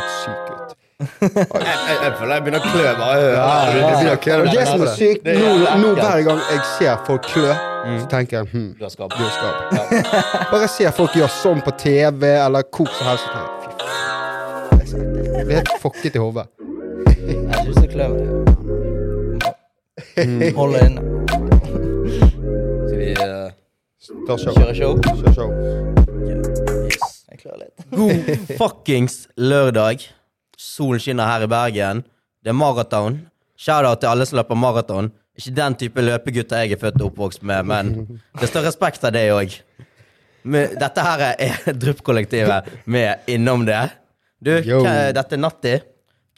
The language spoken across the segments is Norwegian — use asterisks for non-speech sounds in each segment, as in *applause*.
helt syk ut. *laughs* Jeg, jeg, jeg føler jeg begynner å klø meg i øret. det. som er sykt, nå, nå hver gang jeg ser folk klø, så tenker jeg hm, Du har skap. du skap. *laughs* Bare ser folk gjøre sånn på TV, eller hvor som helst, så tenker jeg fy faen. Jeg blir helt fucket i hodet. Jeg har ikke lyst å klø meg. Hold det inne. Skal vi uh, kjøre show? Kjør show. Jeg klør litt. *laughs* God fuckings lørdag. Solen skinner her i Bergen. Det er maraton. Shout-out til alle som løper maraton. Ikke den type løpegutter jeg er født og oppvokst med, men det står respekt av det òg. Dette her er *laughs* Drypp-kollektivet med innom det. Du, hva- dette er Natti.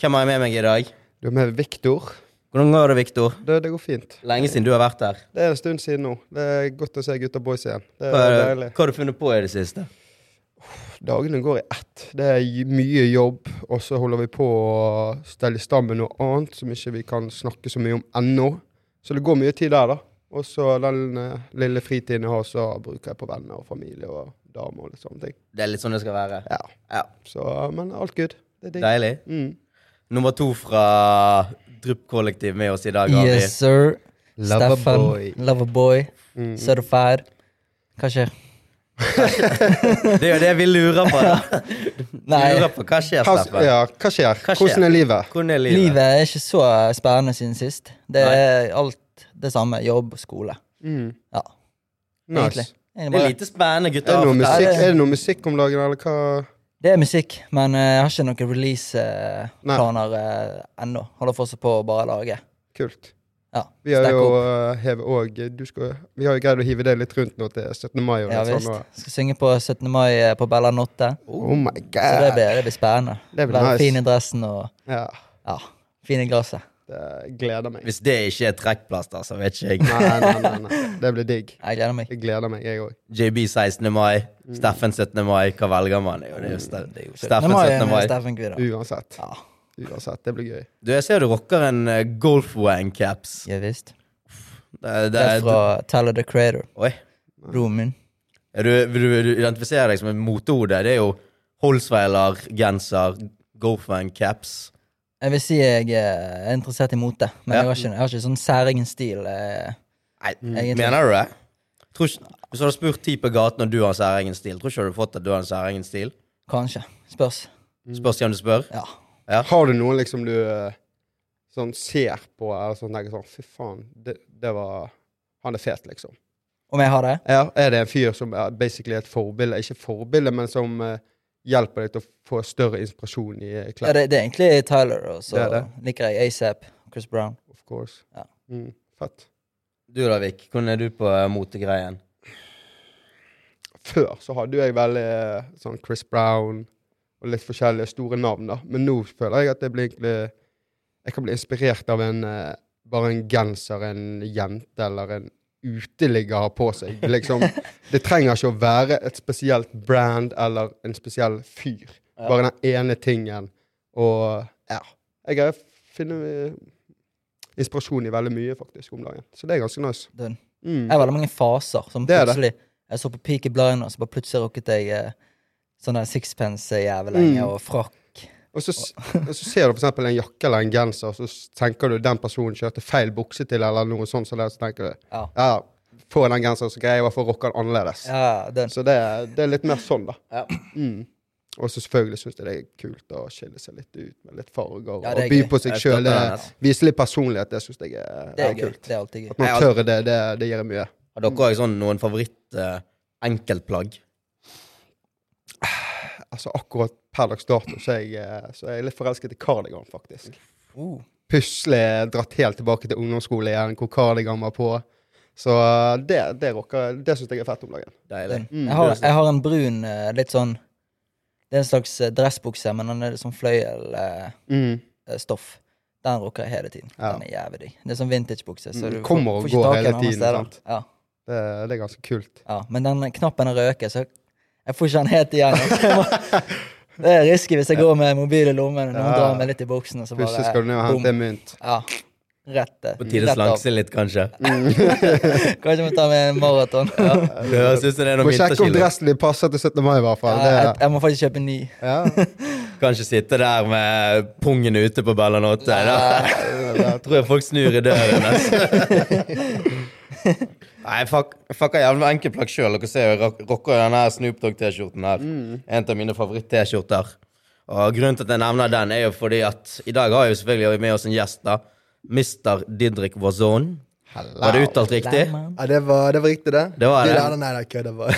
Hvem har jeg med meg i dag? Du er med Viktor. Hvordan går det, Viktor? Det, det går fint. Lenge siden du har vært her. Det er en stund siden nå. Det er godt å se gutta boys igjen. Det Hva, er hva deilig. har du funnet på i det siste? Dagene går i ett. Det er mye jobb, og så holder vi på å stelle i stand med noe annet som ikke vi kan snakke så mye om ennå. Så det går mye tid der, da. Og så den eh, lille fritiden jeg har, så bruker jeg på venner og familie og damer og litt sånne ting. Det er litt sånn det skal være. Ja. Ja, Så, men alt good. Det er digg. Deilig. Mm. Nummer to fra Drypp-kollektiv med oss i dag. Ari. Yes, sir. Steffen. Loverboy. Loverboy. Mm. Certified. Hva skjer? *laughs* Det er jo det vi lurer på. da. *laughs* Nei, Vi lurer på hva skjer, Hva, Steffen. ja, hva skjer? Hva skjer? Hvordan er livet? Hvordan er livet? livet er ikke så spennende siden sist. Det er alt det samme. Jobb skole. Mm. Ja, egentlig. Nice. Egentlig Det er lite spennende, Er gutter. det, noe musikk, det- er det noe musikk om dagen, eller hva? Det er musikk, men eh, jeg har ikke noen releaseplaner uh, ennå. Holder fortsatt på å bare lage. Kult. Ja, Vi har jo uh, hevet og, du skal, Vi har jo greid å hive det litt rundt nå til 17. mai. Og Ja visst. sånn, og, Skal synge på 17. mai eh, på Bella Notte. oh my Så det blir, det blir spennende. Det blir Være nice. fin i dressen og Ja, ja, fin i glasset. det gleder meg. Hvis det ikke er trekkplaster, så vet ikke jeg. Nei, nei, nei, nei. Det blir digg. Jeg gleder meg. Jeg gleder meg, jeg òg. JB 16. mai, Mm. Steffen 17. mai. Hva velger man? Jo det er jo 17. Steffen 17. mai. Uansett. Ja, Uansett. Det blir gøy. Du, jeg ser du rocker en uh, Golfwang-caps. ja visst. Det, det, Det er fra fra Teller the Creator. Oi. Broren min. Er du, vil, du, vil du identifisere deg som et motehode? Det er jo Holsweiler-genser, Golfwang-caps. Jeg vil si jeg eh, er interessert i mote, men Ja. jeg, har ikke, jeg har ikke sånn særegen stil. eh, Nei, Egentlig. mener du det? Tror ikke, hvis du hadde spurt ti på gaten om du har en særegen stil, tror ikke du hadde fått at du har en særegen stil? Kanskje. Spørs. Spørs hvem du spør. Ja. Ja. Har du noen liksom du uh, sånn ser på, eller sånn tenker sånn Fy faen, det, det var Han er fet, liksom. Om jeg har det? Ja, er det en fyr som er basically et forbilde? Ikke forbilde, men som uh, hjelper deg til å få større inspirasjon i klær? Ja, det, det er egentlig Tyler, og så er liker jeg ASAP. Chris Brown. Of course. Ja. Mm, fett. Du da, Vik. Hvordan er du på uh, motegreien? Før så hadde jeg veldig eh, sånn Chris Brown og litt forskjellige store navn, da. Men nå føler jeg at jeg blir egentlig Jeg kan bli inspirert av en eh, bare en genser en jente eller en uteligger har på seg. Liksom, *laughs* det trenger ikke å være et spesielt brand eller en spesiell fyr. Bare den ene tingen. Og ja. Jeg finner eh, inspirasjon i veldig mye, faktisk, om dagen. Så det er ganske nice. Mm. Jeg har veldig mange faser. Som Det det. plutselig Jeg så på Peaky Blinders, så bare plutselig rukket jeg eh, sånn der sixpence jævel lenge, Mm. og frakk. Og så, og så ser du eksempel en jakke eller en genser, og så tenker du den personen kjørte feil bukse til, eller noe sånt, så, det, så tenker du Ja. ja, få den genseren, så greier jeg i hvert fall å rocke den annerledes. Ja, den. Så det, det er litt mer sånn, da. Ja. Mm. Og så selvfølgelig syns jeg det er kult å skille seg litt ut med litt farger, Ja, og by gøy. på seg sjøl. altså. Vise litt personlighet, det syns jeg er, Det er er kult. Det er. At man tør det, det, det gir mye. Har dere òg sånn noen favoritt-enkeltplagg? Altså Akkurat per dags dato så er jeg, eh, så er jeg litt forelsket i kardigan, faktisk. Uh. Pusle dratt helt tilbake til ungdomsskole igjen, hvor kardigan var på. Så eh, det, det rocker Det syns jeg er fett om dagen. Deilig. Mm. Jeg, har, jeg har en brun, eh, litt sånn Det er en slags eh, dressbukse, men den er sånn fløyelstoff. Mm. Den rocker jeg hele tiden. Ja. Den er jævlig digg. Det er sånn vintagebukse. Så Mm, du kommer får, og får ikke går hele tiden, sant? Ja, Det, det er ganske kult. ja. Men den knappen røker, så jeg får ikke den helt igjen. *laughs* Det er risky hvis jeg går med mobil i lommen og noen Ja. drar meg litt i buksen. Og så Plutselig bare, skal du ned og hente en mynt. Ja. Rett eh, På tide å slanke seg litt, kanskje. *laughs* Kanskje vi må ta med en maraton. Ja. Er noen Må sjekke om dressen din passer til 17. mai, i hvert fall. Ja, jeg, jeg må faktisk kjøpe en ny. ja. *laughs* Kanskje sitte der med pungen ute på Bellanotte. Da tror jeg folk snur i døren. Altså. Nei, fuck, fuck er jævlig enkelt plagg sjøl. Dere ser jo, jeg rocker denne Snoop Dogg-T-skjorten her. En av mine favoritt-T-skjorter. Og grunnen til at jeg nevner den, er jo fordi at i dag har jo selvfølgelig med oss en gjest, da. Mr. Didrik Wazon. Var det uttalt riktig? Ja, det var, det var riktig, det. Det var det. Nei, nei, nei, kødda bare.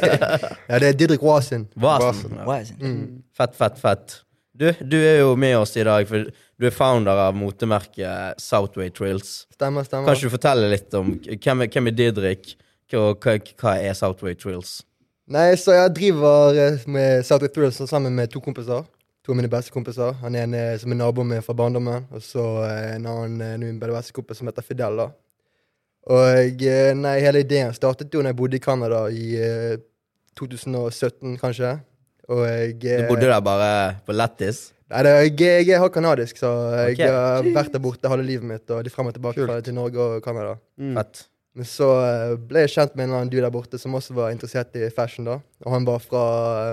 *laughs* ja, det er Didrik Wasin. Wazen. Hva er det? Fett, fett, fett. Du, du er jo med oss i dag, for du er founder av motemerket Southway Trills. Stemmer, stemmer. Kan ikke du fortelle litt om hvem hvem er Didrik, og hva, hva er Southway Trills? Nei, så jeg driver eh, med Southway Trills sammen med to kompiser. To av mine beste kompiser. Han ene er som er naboen min fra barndommen, og så en annen eh, min beste kompis som heter Fidel. da. Og eh, nei, hele ideen startet jo da jeg bodde i Canada i eh, 2017, kanskje. Og jeg Du eh, bodde der bare på Lettis? Nei, det, jeg, jeg er halvt kanadisk, så jeg okay. har vært der borte halve livet mitt. Og de frem og tilbake Kult. til Norge og Canada. Mm. Fett. Men så eh, ble jeg kjent med en annen dude der borte som også var interessert i fashion. da. Og han var fra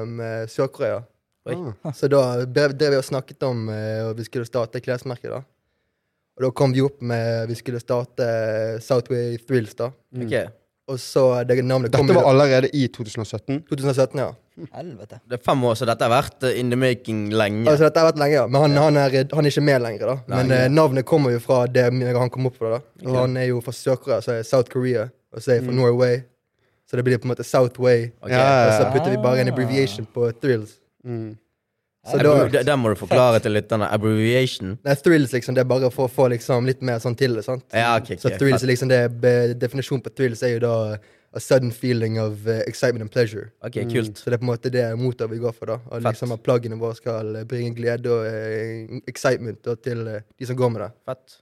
um, eh, Sør-Korea. Oi. Ah. Så da drev vi og snakket om uh, vi skulle starte klesmerket. da. Og da kom vi opp med vi skulle starte Southway Thrills. da. Ok. Og så det navnet kom Dette var allerede i 2017. 2017, ja. Helvete. Det er fem år, så dette har vært eh, in the making lenge. Altså Dette har vært lenge, ja. Men han, han, er, han er ikke med lenger. da. Men Nei. eh, navnet kommer jo fra det han kom opp fra. da. Og Han er jo fra Sør-Korea, så er South Korea. Og så er jeg fra Norway. Så det blir på en måte Southway. Okay. Ja, ja, Og så putter vi bare en abbreviation på thrills. Mm. Så da, det- Den må du forklare til lytterne. Abbreviation. nei, thrills liksom, det er bare for å få liksom litt mer sånn til det. sant? Ja, okay, okay, så thrills liksom det, Definisjonen på thrills er jo da a sudden feeling of uh, excitement and pleasure. Ok, kult. Så det er på en måte det motet vi går for. da. Og Fett. liksom at Plaggene våre skal eh, bringe glede og uh, excitement da, til uh, de som går med det. Fett.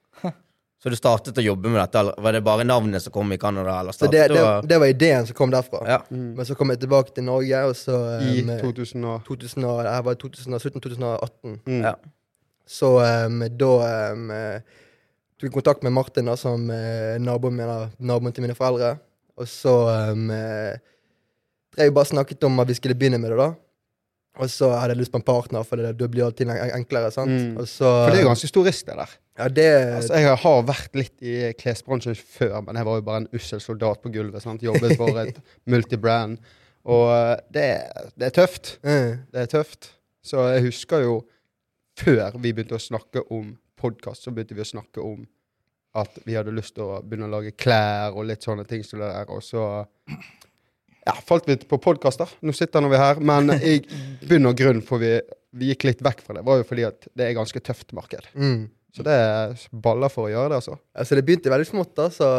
Så du startet å jobbe med dette? eller Var det bare navnet som kom i Canada? Eller Så det, det, det var ideen som kom derfra. Ja. Men så kom jeg tilbake til Norge, og så I eh, 2000 og 2000 og, det var 2017-2018. mm. Ja. Så um, da um, tok jeg kontakt med Martin, da, som uh, naboen, min, naboen til mine foreldre. Og så um, uh, drev vi bare snakket om at vi skulle begynne med det, da. Og så hadde jeg lyst på en partner, for det, det blir alltid enklere. sant? Mm. Så, For det er jo ganske stor risk, det der. Ja, det Altså, jeg har vært litt i klesbransjen før, men jeg var jo bare en ussel soldat på gulvet. sant? Jobbet for et *laughs* multibrand. Og eh, det, det er tøft. Mm. Det er tøft. Så jeg husker jo før vi begynte å snakke om podkast, så begynte vi å snakke om at vi hadde lyst til å begynne å lage klær og litt sånne ting som det der. Og så ja, falt vi på podkaster. Nå sitter nå vi her. Men i bunn og grunn for vi, vi gikk litt vekk fra det, var jo fordi at det er ganske tøft marked. mm. Så det er baller for å gjøre det, altså. Altså, det begynte veldig smått, da. Så,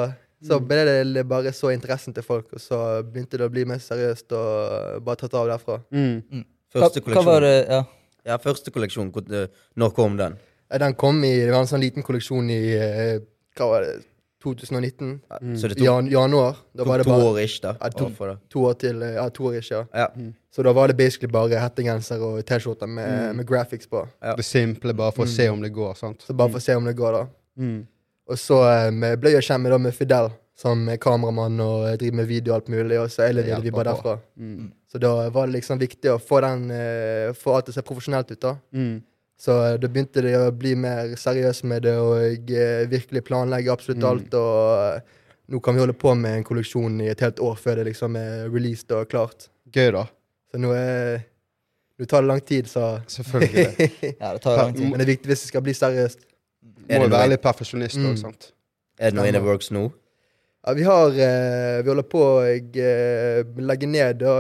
så ble det bare så interessen til folk, og så begynte det å bli mer seriøst og bare tatt av derfra. Mm. Mm. Første hva var det Ja. Ja, første kolleksjon. eh, Når kom den? Den kom i Det var en sånn liten kolleksjon i eh, hva var det, 2019. Mm. Så det tok, jan januar. Da var tok det to år ish, da? Ja, to- to år til. Ja, to år ikke, ja. Ja. Så da var det basically bare hettegenser og T-skjorter med, Mm. med graphics på. Ja. Det simple, bare for å se om det går. sant? Så bare for å se om det går, da. Mm. Og så um, ble jeg kjent med, da, med Fidel som er kameramann og eh, driver med video og alt mulig, og så eleverer vi bare derfra. Mm. Så da var det liksom viktig å få den uh, Få alt til å se profesjonelt ut, da. Mm. Så eh, da begynte det å bli mer seriøs med det, og eh, virkelig planlegge absolutt Mm. alt. Og eh, nå kan vi holde på med en kolleksjon i et helt år før det liksom er released og klart. Gøy, da. Så nå, er, nå tar det lang tid, så Selvfølgelig. *laughs* ja, det tar lang tid. Men det er viktig hvis det skal bli seriøst. Er Må være litt perfeksjonist òg, Mm. sant. er det noe in the works nå? Ja, vi har Vi holder på å legge ned da,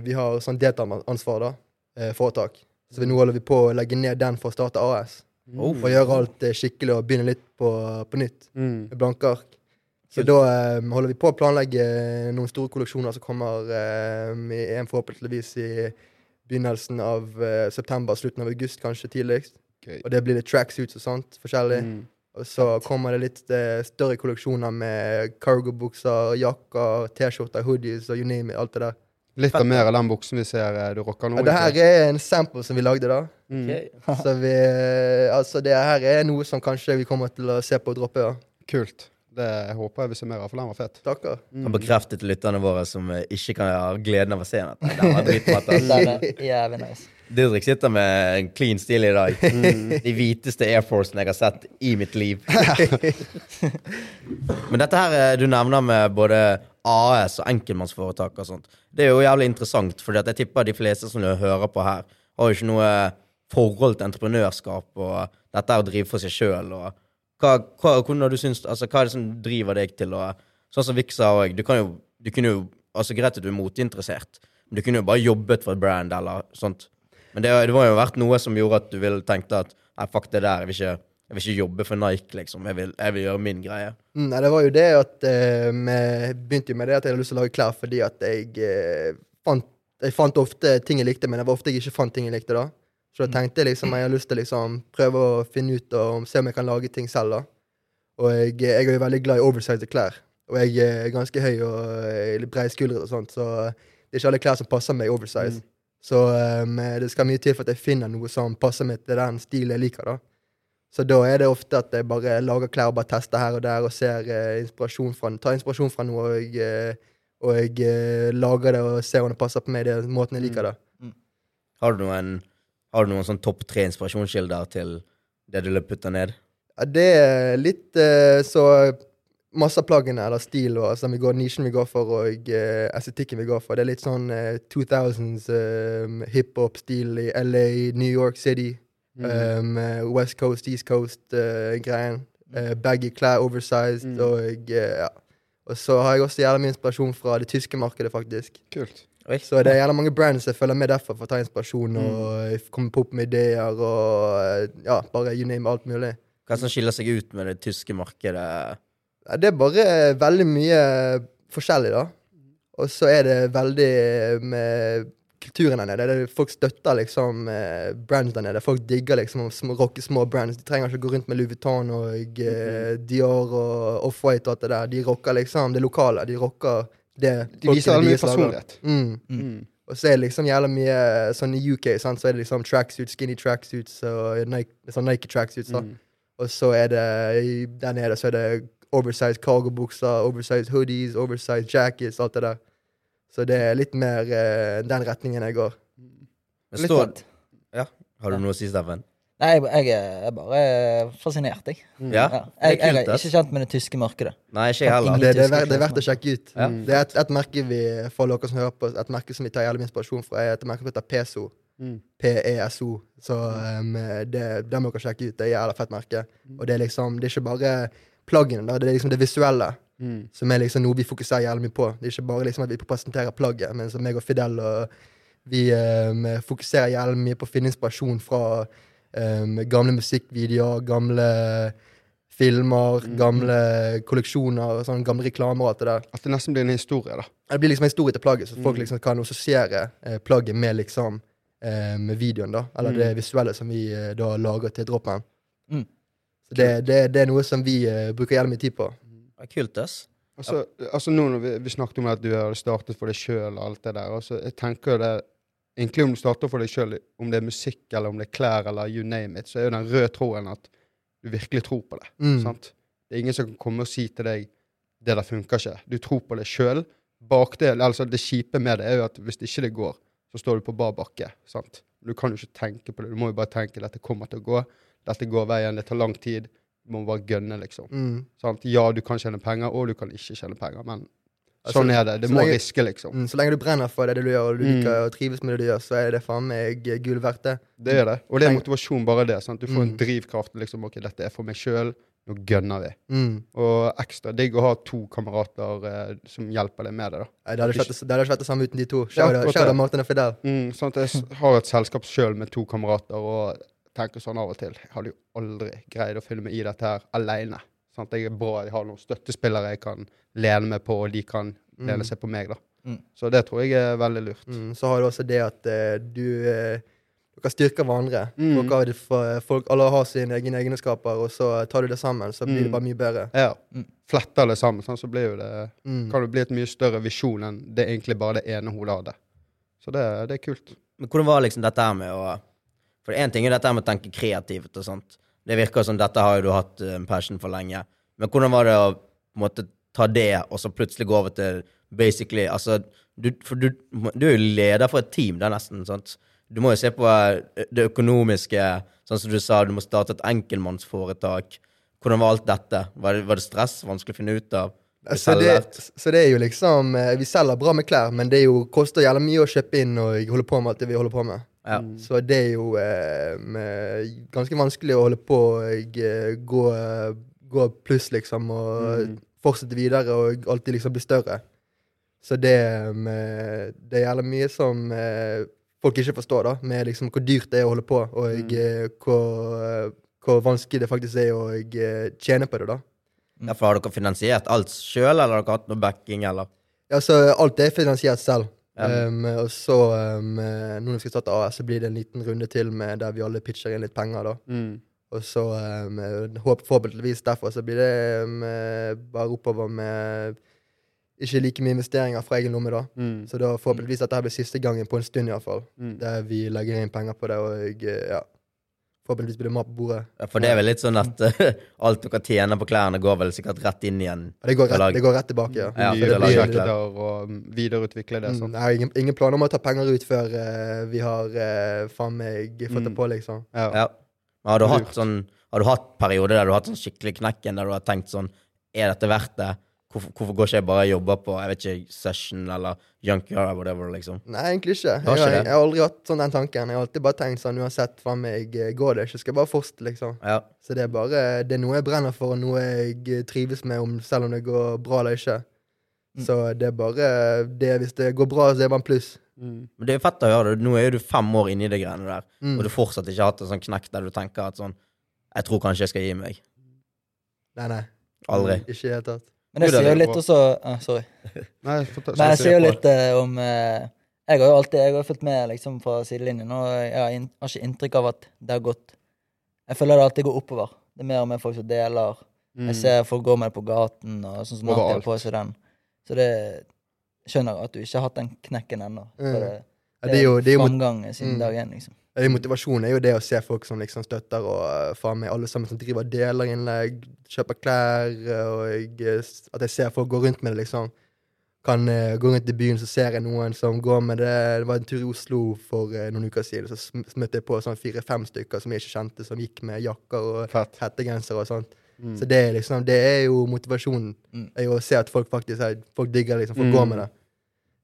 Vi har sånn deltaansvar, da. Eh, foretak. Så vi, nå holder vi på å legge ned den for å starte AS. Oh. Og gjøre alt eh, skikkelig og begynne litt på, på nytt. Mm. med blanke ark. Så da eh, holder vi på å planlegge noen store kolleksjoner som kommer eh, i en forhåpentligvis i begynnelsen av eh, september, slutten av august kanskje tidligst. Okay. Og det blir litt tracksuits og sånt, forskjellig. Mm. Og så kommer det litt eh, større kolleksjoner med cargo-bukser, jakker, T-skjorter, hoodies og you name it, alt det der. Litt av mer av den buksen vi ser eh, du rocker nå. Ja, det her er en sample som vi lagde, da. Mm. Okay. *laughs* Så vi Altså, det her er noe som kanskje vi kommer til å se på og droppe, ja. Kult. Det håper jeg vi ser mer av, for den var fet. Takker. Han bekreftet lytterne våre som eh, ikke kan ha gleden av å se den. *laughs* Den var jævlig nice. Didrik sitter med en clean stil i dag. *laughs* De hviteste Air Forcene jeg har sett i mitt liv. Men dette her eh, du nevner med både AS og enkeltmannsforetak og sånt, det er jo jævlig interessant, for jeg tipper de fleste som hører på her, har jo ikke noe forhold til entreprenørskap og dette å drive for seg sjøl. Hva, hva, du altså, hva er det som driver deg til å Sånn som Vik sa òg, du kan jo du kunne jo, altså Greit at du er moteinteressert, men du kunne jo bare jobbet for et brand eller sånt. Men det, det var jo vært noe som gjorde at du ville tenkte at nei, fuck det der, jeg vil ikke, jeg vil ikke jobbe for Nike, liksom. Jeg vil, jeg vil gjøre min greie. Mm, Nei, det var jo det at eh, Vi begynte jo med det at jeg hadde lyst til å lage klær fordi at jeg eh, fant Jeg fant ofte ting jeg likte, men det var ofte jeg ikke fant ting jeg likte. da Så da tenkte jeg liksom jeg har lyst til å liksom prøve å finne ut og se om jeg kan lage ting selv. da Og jeg, jeg er jo veldig glad i oversized klær. Og jeg er ganske høy og eh, litt breiskuldret og sånt, så det er ikke alle klær som passer meg oversize. Så um, det skal mye til for at jeg finner noe som passer meg til den stilen jeg liker. da så da er det ofte at jeg bare lager klær og bare tester her og der og ser eh, inspirasjon fra, tar inspirasjon fra noe, og, eh, og eh, lager det og ser om det passer på meg, det måten jeg liker det. Har du noen, har du noen sånn topp tre inspirasjonskilder til det du putter ned? Ja, det er litt eh, så Masse av plaggene, eller stil, og altså, vi går, nisjen vi går for, og uh, estetikken vi går for. Det er litt sånn eh, 2000s um, hiphop-stil i LA, New York City. Um, eh, West Coast, East Coast-greien. baggy klær, oversized, Mm. og eh, ja. Og så har jeg også jævla mye inspirasjon fra det tyske markedet, faktisk. Kult. Så det er jævla mange brands jeg følger med derfor for å ta inspirasjon og komme på opp med ideer og ja, bare you name alt mulig. Hva som skiller seg ut med det tyske markedet? Ja, det er bare veldig mye forskjellig, da. Og så er det veldig med kulturen der nede. Det folk støtter liksom eh, brands der nede. Folk digger liksom å rocke små brands. De trenger ikke gå rundt med Louis Vuitton og eh, Dior og Off-White og alt det der. De rocker liksom det lokale. De rocker det De viser all mye personlighet. Mm. Mm. Og så er det liksom jævla mye sånn i UK, sant? så er det liksom tracksuits, skinny tracksuits og Nike, sånn Nike tracksuits. Mm. Og så er det der nede så er det oversized cargobukser, oversized hoodies, oversized jackets, alt det der. Så det er litt mer eh, den retningen jeg går. Det Litt står, ja. Har du noe å si, Steffen? Nei, jeg, jeg er bare fascinert, jeg. Mm. Ja? Ja. Jeg, jeg er ass. ikke kjent med det tyske markedet. Nei, ikke jeg heller. Det, det, er, verdt, det er verdt å sjekke ut. Ja. Det er et, et merke vi for dere som hører på, et merke som vi tar jævlig mye inspirasjon fra, er et merke som heter PESO. Mm. P-E-S-O. Så um, det, det må dere sjekke ut. Det er et jævla fett merke. Og det er liksom, det er ikke bare plaggene, da, det er liksom det visuelle. Mm. Som er liksom noe vi fokuserer jævlig mye på. Det er ikke bare liksom at vi presenterer plagget, men som meg og Fidel og vi um, fokuserer jævlig mye på å finne inspirasjon fra um, gamle musikkvideoer, gamle filmer, gamle kolleksjoner, sånn, gamle reklamer og alt det der. At det nesten blir en historie, da. Det blir liksom en historie til plagget, så folk Mm. liksom kan assosiere eh, plagget med liksom eh, videoen, da. Eller Mm. det visuelle som vi eh, da lager til Dropman. Mm. Det, det, det er noe som vi eh, bruker jævlig mye tid på. Det er Kult, ass. Altså, altså nå når vi, vi snakket om at du hadde startet for deg sjøl og alt det der, altså, jeg tenker det Egentlig om du starter for deg sjøl, om det er musikk eller om det er klær eller you name it, så er jo den røde tråden at du virkelig tror på det. Mm. Sant? Det er ingen som kan komme og si til deg det der funker ikke. Du tror på det sjøl. Bakdel, altså det kjipe med det er jo at hvis ikke det går, så står du på bar bakke. sant? Du kan jo ikke tenke på det. Du må jo bare tenke dette kommer til å gå. Dette går veien. Det tar lang tid. Må bare gønne, liksom. Mm. Ja, du kan tjene penger, og du kan ikke tjene penger, men Altså, sånn er det. Det må lenge- riske, liksom. Mm, så lenge du brenner for det, det du gjør, og du Mm. liker og trives med det du gjør, så er det faen meg gull verdt det. Det er det. Og det er motivasjon, bare det. sant? Du får en Mm. drivkraft. liksom, ok, Dette er for meg sjøl. Nå gønner vi. Mm. Og ekstra digg å ha to kamerater eh, som hjelper deg med det. da. Det hadde ikke vært det- samme uten de to. Ja, shout out det. Martin og Fidel. Mm, sant? Jeg har et selskap sjøl med to kamerater og tenker sånn av og til Jeg hadde jo aldri greid å følge med i dette her aleine. Jeg er bra, jeg har noen støttespillere jeg kan lene meg på, og de kan lene Mm. seg på meg. da. Mm. Så det tror jeg er veldig lurt. Mm. Så har du også det at uh, du uh, dere styrker hverandre. Mm. Folk, har folk, alle har sine egne egenskaper, og så tar du det sammen, så blir det Mm. bare mye bedre. Ja. Mm. Fletter det sammen, sånn, så blir jo det Mm. kan det bli et mye større visjon enn det egentlig bare det ene hodet hadde. Så det, det er kult. Men hvordan var liksom dette her med å For én ting er dette med å tenke kreativt og sånt. Det virker som dette har jo du hatt eh, en passion for lenge. Men hvordan var det å måtte ta det, og så plutselig gå over til basically Altså, du, for du, du er jo leder for et team, da, nesten. sant? Du må jo se på eh, det økonomiske, sånn som du sa, du må starte et enkeltmannsforetak. Hvordan var alt dette? Var det, var det stress? Vanskelig å finne ut av? Så det, så det er jo liksom eh, Vi selger bra med klær, men det jo, koster jævla mye å kjøpe inn og holde på med alt det vi holder på med. Ja. Så det er jo eh, ganske vanskelig å holde på og eh, gå, eh, gå pluss, liksom, og Mm. fortsette videre og alltid liksom bli større. Så det med, Det er jævla mye som eh, folk ikke forstår, da, med liksom hvor dyrt det er å holde på, og Mm. eh, hvor, eh, hvor vanskelig det faktisk er å eh, tjene på det, da. Ja, for har dere finansiert alt sjøl, eller har dere hatt noe backing, eller? Ja, så alt er finansiert selv. Ja. Um, og så, um, nå når vi skal starte AS, så blir det en liten runde til med der vi alle pitcher inn litt penger, da. Mm. Og så um, håp, forhåpentligvis derfor så blir det bare oppover med ikke like mye investeringer fra egen lomme, da. Mm. Så da forhåpentligvis dette blir siste gangen på en stund, iallfall. Mm. Der vi legger inn penger på det, og eh, ja. Forhåpentligvis blir det mat på bordet. Ja, For det er vel litt sånn at uh, *laughs* alt dere tjener på klærne, går vel sikkert rett inn igjen. Ja, det, går rett, det går rett tilbake, ja. Ja, Nye klær. og mm, videreutvikle det. Mm, Sånn. jeg har ingen, ingen planer om å ta penger ut før uh, vi har uh, faen meg fått det Mm. på, liksom. Ja. Ja. Men har du hatt sånn Har du hatt perioder der du har hatt sånn skikkelig knekken, der du har tenkt sånn Er dette verdt det? Hvorfor, hvorfor går ikke jeg bare og jobber på jeg vet ikke, Session eller Junkyard eller whatever, liksom? Nei, egentlig ikke. Jeg, ikke jeg, jeg har aldri hatt sånn den tanken. Jeg har alltid bare tenkt sånn uansett hva meg eh, går det ikke, skal jeg bare fortsette, liksom. Ja. Så det er bare Det er noe jeg brenner for, og noe jeg eh, trives med, om, selv om det går bra eller ikke. Mm. Så det er bare det Hvis det går bra, så er det bare en pluss. Mm. Men det er fett å høre. Nå er du fem år inne i det greiene der, Mm. og du fortsatt ikke har hatt en sånn knekk der du tenker at sånn Jeg tror kanskje jeg skal gi meg. Nei, nei. Aldri. Ikke i det hele tatt. Men er sier jo litt også ah, Sorry. Nei, ta- Men jeg sier jo litt eh, om eh, Jeg har jo alltid jeg har fulgt med liksom fra sidelinjen, og jeg har, inn, har ikke inntrykk av at det har gått Jeg føler det alltid går oppover. Det er mer og mer folk som deler. Mm. Jeg ser folk går med det på gaten, og sånn som alltid har på seg den. Så det skjønner at du ikke har hatt den knekken ennå. Mm. det, det det er jo framgang siden Mm. dag én, liksom. Motivasjonen er jo det å se folk som liksom støtter, og eh, faen meg alle sammen som driver deler innlegg, kjøper klær, eh, og jeg, eh, at jeg ser folk gå rundt med det, liksom. Kan uh, gå rundt i byen, så ser jeg noen som går med det. Det var en tur i Oslo for uh, noen uker siden, så møtte jeg på sånn fire-fem stykker som jeg ikke kjente, som gikk med jakker og hettegensere og sånt. Mm. Så det er liksom, det er jo motivasjonen. Mm. Er jo å se at folk faktisk er, folk digger liksom, folk Mm. går med det.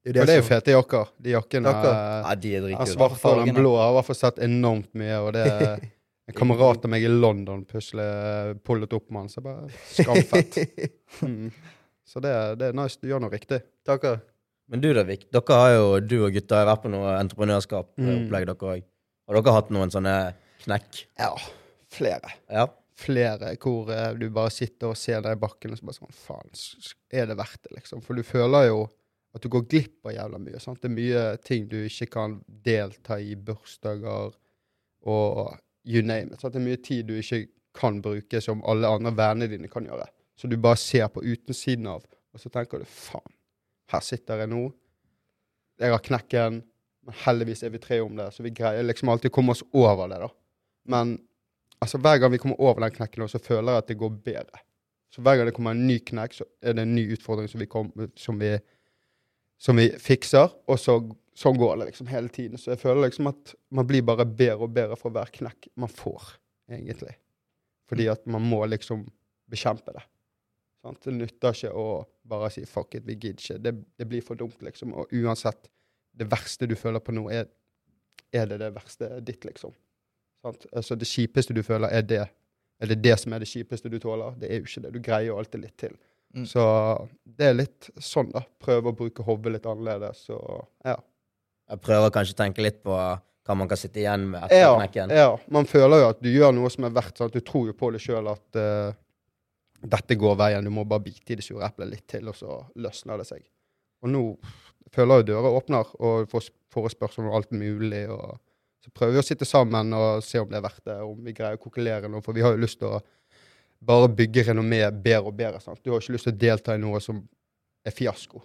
Og det er jo fete jakker. De jakkene Jakker. eh, Ja, de er dritkule. svarte og den blå. Jeg har i hvert fall sett enormt mye, og det er *laughs* en kamerat av meg i London plutselig pullet opp med den, så jeg bare skamfett. *laughs* Mm. Så det, er- det er nice. Du gjør noe riktig. Takker. Men du da, Vik. Dere har jo, du og gutta har vært på noe entreprenørskap-opplegg, dere også. Har dere hatt noen sånne knekk? Ja, flere. Ja. Flere hvor eh, du bare sitter og ser deg i bakken og så bare sånn Faen, er det verdt det, liksom? For du føler jo at du går glipp av jævla mye. sant? Det er mye ting du ikke kan delta i, bursdager og you name it. Sant? Det er mye tid du ikke kan bruke som alle andre vennene dine kan gjøre. Så du bare ser på utensiden av, og så tenker du faen, her sitter jeg nå. Jeg har knekken, men heldigvis er vi tre om det, så vi greier liksom alltid å komme oss over det, da. Men altså, hver gang vi kommer over den knekken, så føler jeg at det går bedre. Så hver gang det kommer en ny knekk, så er det en ny utfordring som vi, kom, som vi, som vi fikser, og så, sånn går det liksom hele tiden. Så jeg føler liksom at man blir bare bedre og bedre for hver knekk man får, egentlig. Fordi at man må liksom bekjempe det. Sant? Det nytter ikke å bare si 'fuck it, vi gidder ikke'. Det, det blir for dumt, liksom. Og uansett, det verste du føler på nå, er, er det det verste ditt, liksom. Sant? Altså, det kjipeste du føler, er det er det det som er det kjipeste du tåler? Det er jo ikke det. Du greier jo alltid litt til. Mm. Så det er litt sånn, da. Prøve å bruke hodet litt annerledes. Så ja. Jeg prøver kanskje å tenke litt på hva man kan sitte igjen med etter Ja, knekken. ja. Man føler jo at du gjør noe som er verdt. at Du tror jo på det sjøl at uh, dette går veien. Du må bare bite i det sure eplet litt til, og så løsner det seg. Og nå føler jeg dører åpner, og får forespørsel om alt mulig. og Så prøver vi å sitte sammen og se om det er verdt det, om vi greier å kokkelere noe. For vi har jo lyst til å bare bygge renommé bedre og bedre. sant? Du har ikke lyst til å delta i noe som er fiasko.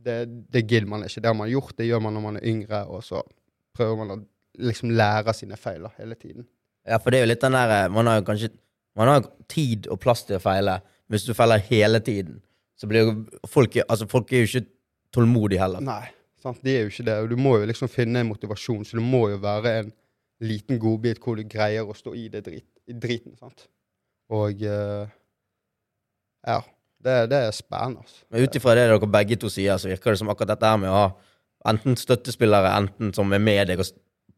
Det, det gidder man ikke. Det har man gjort, det gjør man når man er yngre, og så prøver man å liksom lære sine feil hele tiden. Ja, for det er jo litt den der eh, Man har jo kanskje Man har tid og plass til å feile. Men Hvis du feiler hele tiden, så blir jo folk Altså, folk er jo ikke tålmodige heller. Nei, sant? de er jo ikke det. Og du må jo liksom finne en motivasjon, så det må jo være en liten godbit hvor du greier å stå i det drit, i driten. sant? Og eh, ja. Det, det er spennende. altså. Men ut ifra det dere begge to sier, så virker det som akkurat dette her med å ha enten støttespillere, enten som er med deg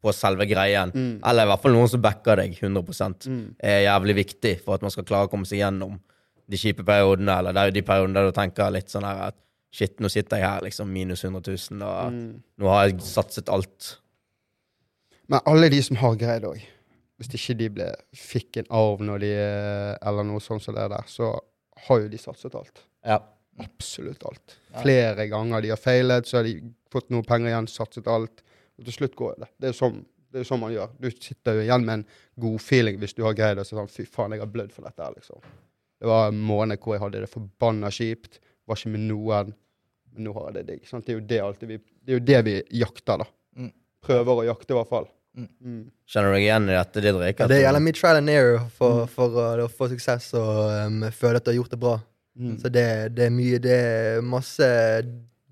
på selve greien, Mm. eller i hvert fall noen som backer deg 100 Mm. er jævlig viktig for at man skal klare å komme seg gjennom de kjipe periodene, eller det er jo de periodene der du tenker litt sånn her at shit, nå sitter jeg her liksom minus 100 000, og Mm. nå har jeg satset alt. Men alle de som har greid òg, hvis ikke de ble, fikk en arv når de eh, Eller noe sånt som det der, så har jo de satset alt. Ja. Absolutt alt. Ja. Flere ganger de har feilet, så har de fått noe penger igjen, satset alt. Og til slutt går det. Det er jo sånn, sånn man gjør. Du sitter jo igjen med en god feeling hvis du har greid å si sånn Fy faen, jeg har blødd for dette her, liksom. Det var en måned hvor jeg hadde det forbanna kjipt. Var ikke med noen. Men nå har jeg det digg. Det det Det er jo det vi jakter, da. Mm. Prøver å jakte, i hvert fall. Mm. Mm. Kjenner du deg igjen i dette, Didrik? Ja, det gjelder mye trial and error for, for å få suksess og um, føle at du har gjort det bra. Mm. Så det, det er mye Det er masse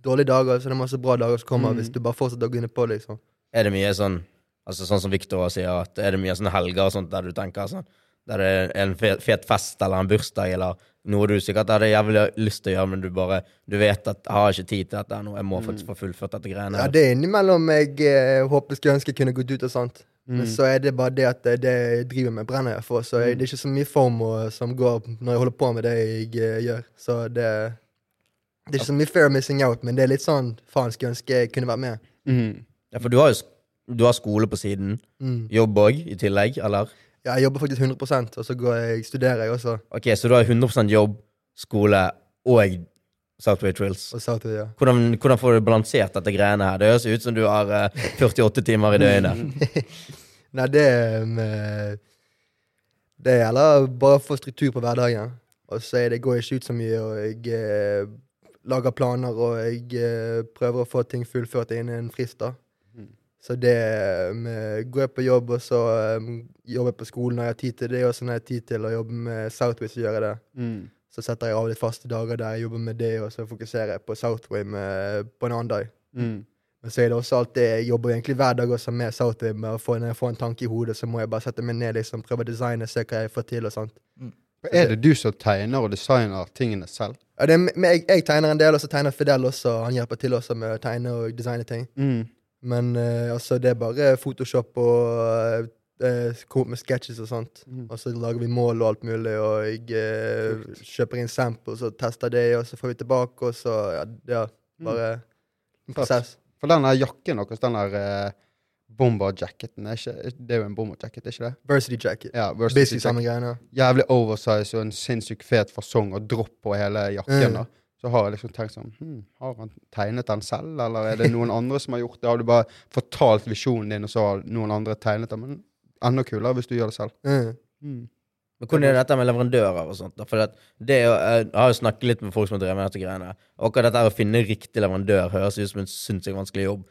dårlige dager, så det er masse bra dager som kommer Mm. hvis du bare fortsetter å gunne på, liksom. Er det mye sånn Altså sånn som Victor sier, at er det mye sånne helger og sånt der du tenker sånn Der det er en fet fest eller en bursdag eller noe du sikkert hadde jævlig lyst til å gjøre, men du bare Du vet at jeg har ikke tid til dette nå, jeg må faktisk få fullført dette greiene. Ja, det er innimellom jeg eh, håper skulle ønske jeg kunne gått ut og sånt. Men Mm. så er det bare det at det, det jeg driver med, brenner jeg for. Så jeg, det er ikke så mye form som går når jeg holder på med det jeg eh, gjør. Så det, det er ikke så mye fair missing out, men det er litt sånn faen skulle ønske jeg kunne vært med. Mm. Ja, for du har jo du har skole på siden. Mm. Jobb òg, i tillegg, eller? Ja, jeg jobber faktisk 100% og så går jeg, studerer jeg også. Ok, så du har 100% jobb, skole og Southway Trills. Og Southway, ja. Hvordan, hvordan får du balansert dette greiene her? Det høres ut som du har eh, 48 timer i døgnet. *laughs* Nei, det med, Det gjelder bare å få struktur på hverdagen. Og så det går ikke ut så mye, og jeg eh, lager planer, og jeg eh, prøver å få ting fullført innen en frist, da. Så det um, Går jeg på jobb, og så um, jobber jeg på skolen når jeg har tid til det, og så når jeg har tid til å jobbe med Southway, så gjør jeg det. Mm. Så setter jeg av litt faste dager der jeg jobber med det, og så fokuserer jeg på Southway med, på en annen dag. Mm. Men så er det også alltid, jeg jobber egentlig hver dag også med Southway. Med å få, når jeg får en tanke i hodet, så må jeg bare sette meg ned liksom, prøve å designe, se hva jeg får til. og sånt. Er det du som tegner og designer tingene selv? Ja, det er, jeg, jeg tegner en del, og så tegner Fidel også. Han hjelper til også med å tegne og designe ting. Mm. Men eh, altså, det er bare Photoshop og uh, komme opp med sketches og sånt. Mm. Og så lager vi mål og alt mulig, og jeg eh, kjøper inn samples og tester det, og så får vi tilbake, og så ja, ja bare en prosess. For den der jakken deres, den der uh, bomber-jacketen, er ikke- det er jo en bomber-jacket, er ikke det? Varsity jacket. Ja, Varsity Basically jacket. samme greiene. Jævlig oversize og en sinnssykt fet fasong og dropp på hele jakken. Mm. da. Så har jeg liksom tenkt sånn hm, Har han tegnet den selv, eller er det noen andre som har gjort det? Har du bare fortalt visjonen din, og så har noen andre tegnet den? Men enda kulere hvis du gjør det selv. Mm. Mm. Men hvordan er dette med leverandører og sånt? For det er jo, jeg har jo snakket litt med folk som har drevet med dette greiene. Akkurat dette å finne riktig leverandør høres ut som en sinnssykt vanskelig jobb.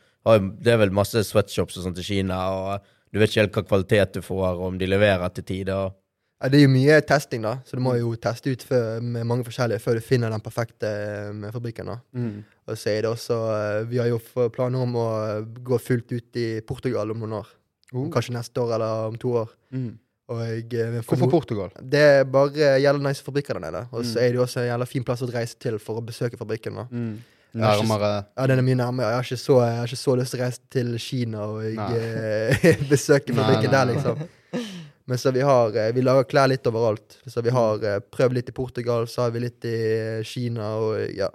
Det er vel masse sweatshops og sånt i Kina, og du vet ikke helt hva kvalitet du får, og om de leverer til tide. og Ja, det er jo mye testing, da, så du må jo teste ut før, med mange forskjellige før du finner den perfekte eh, fabrikken. da. Mm. Og så er det også eh, Vi har jo planer om å eh, gå fullt ut i Portugal om noen år. Oh. Kanskje neste år eller om to år. Mm. Og Hvorfor Portugal? Det er bare gjelder nice fabrikker der nede. Og så Mm. er det jo også en jævla fin plass å reise til for å besøke fabrikken. da. Mm. Nærmere Ja, den er mye nærmere. Jeg har ikke så, har ikke så lyst til å reise til Kina og jeg, Nei. *laughs* besøke Nei, fabrikken nei, der, liksom. *laughs* Men så vi har eh, Vi lager klær litt overalt. Så vi har eh, prøvd litt i Portugal, så har vi litt i eh, Kina og ja.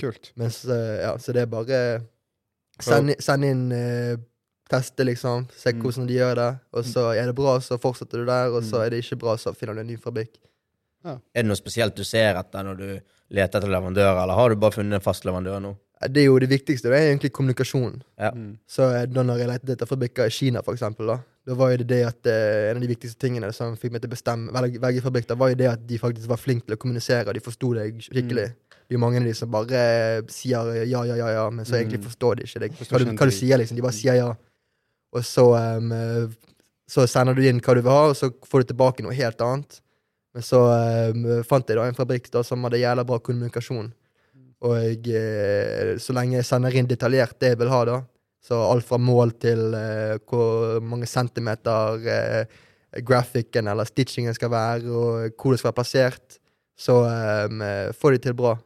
Kult. Mens, så, ja, så det er bare Send, send inn Teste, liksom. Se Mm. hvordan de gjør det. Og så er det bra, så fortsetter du der. Og så Mm. er det ikke bra, så finner du en ny fabrikk. Er det noe spesielt du ser etter når du leter etter leverandører, eller har du bare funnet en fast leverandør nå? Det er jo det viktigste. Det er egentlig kommunikasjon. Ja. Så eh, da når jeg lette etter fabrikker i Kina, for eksempel, da, da var jo det det at eh, en av de viktigste tingene som fikk meg til å bestemme velge, velge fabrikk, var jo det at de faktisk var flinke til å kommunisere, og de forsto deg skikkelig. Det er jo mange av de som bare eh, sier ja, ja, ja, ja, men så egentlig forstår de ikke det. Hva du, hva du sier, liksom. De bare sier ja. Og så, eh, så sender du inn hva du vil ha, og så får du tilbake noe helt annet. Men så um, fant jeg da en fabrikk da som hadde jævla bra kommunikasjon. Og eh, så lenge jeg sender inn detaljert det jeg vil ha, da, så alt fra mål til eh, hvor mange centimeter eh, grafikken eller stitchingen skal være, og hvor det skal være plassert, så eh, får de til bra.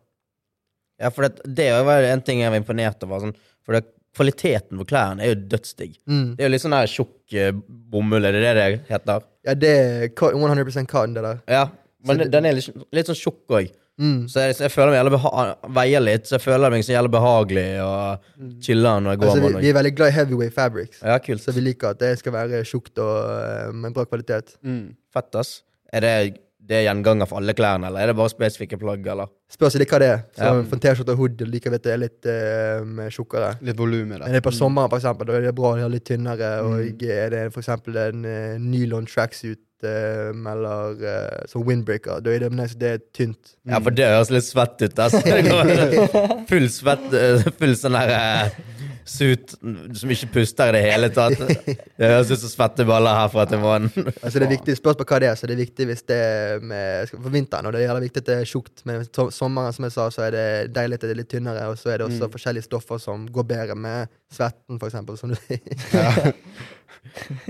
Ja, for det, det var en ting jeg var imponert over. Sånn, for det, kvaliteten på klærne er jo dødsdigg. Mm. Det er jo litt sånn der tjukk eh, bomull, er det det det heter? Ja, det er 100% cotton, det der. Ja, men det- den er litt, litt sånn tjukk òg. Mm. Så jeg, så jeg føler meg jævlig veier litt, så jeg føler meg så jævlig behagelig og chiller når jeg går Altså, vi, vi er veldig glad i heavyweight fabrics, Ja, kult. så vi liker at det skal være tjukt og eh, med bra kvalitet. Mm. Fett, ass. Er det, det er gjenganger for alle klærne, eller er det bare spesifikke plagg, eller? Spørs litt hva det er. Så Ja. For en T-skjorte og hood liker vet det er litt uh, tjukkere. Litt volum i det. Men det er på sommeren, for eksempel, da er det bra å ha litt tynnere. Mm. Og er det for eksempel en uh, nylon tracksuit eh, eller uh, sånn windbreaker, da er det, det er tynt. Ja, for det høres litt svett ut, Altså. *laughs* Full svett, eh, full sånn der sut som ikke puster i det hele tatt. Det høres ut som svetteballer herfra til månen. *laughs* Altså det er viktig, Spørs på hva det er. så det er viktig hvis det er med, For vinteren og det er viktig at det er tjukt. Men sommeren som jeg sa, så er det deilig at det er litt tynnere. Og så er det også forskjellige stoffer som går bedre med svetten, eksempel. Som du sier. *laughs*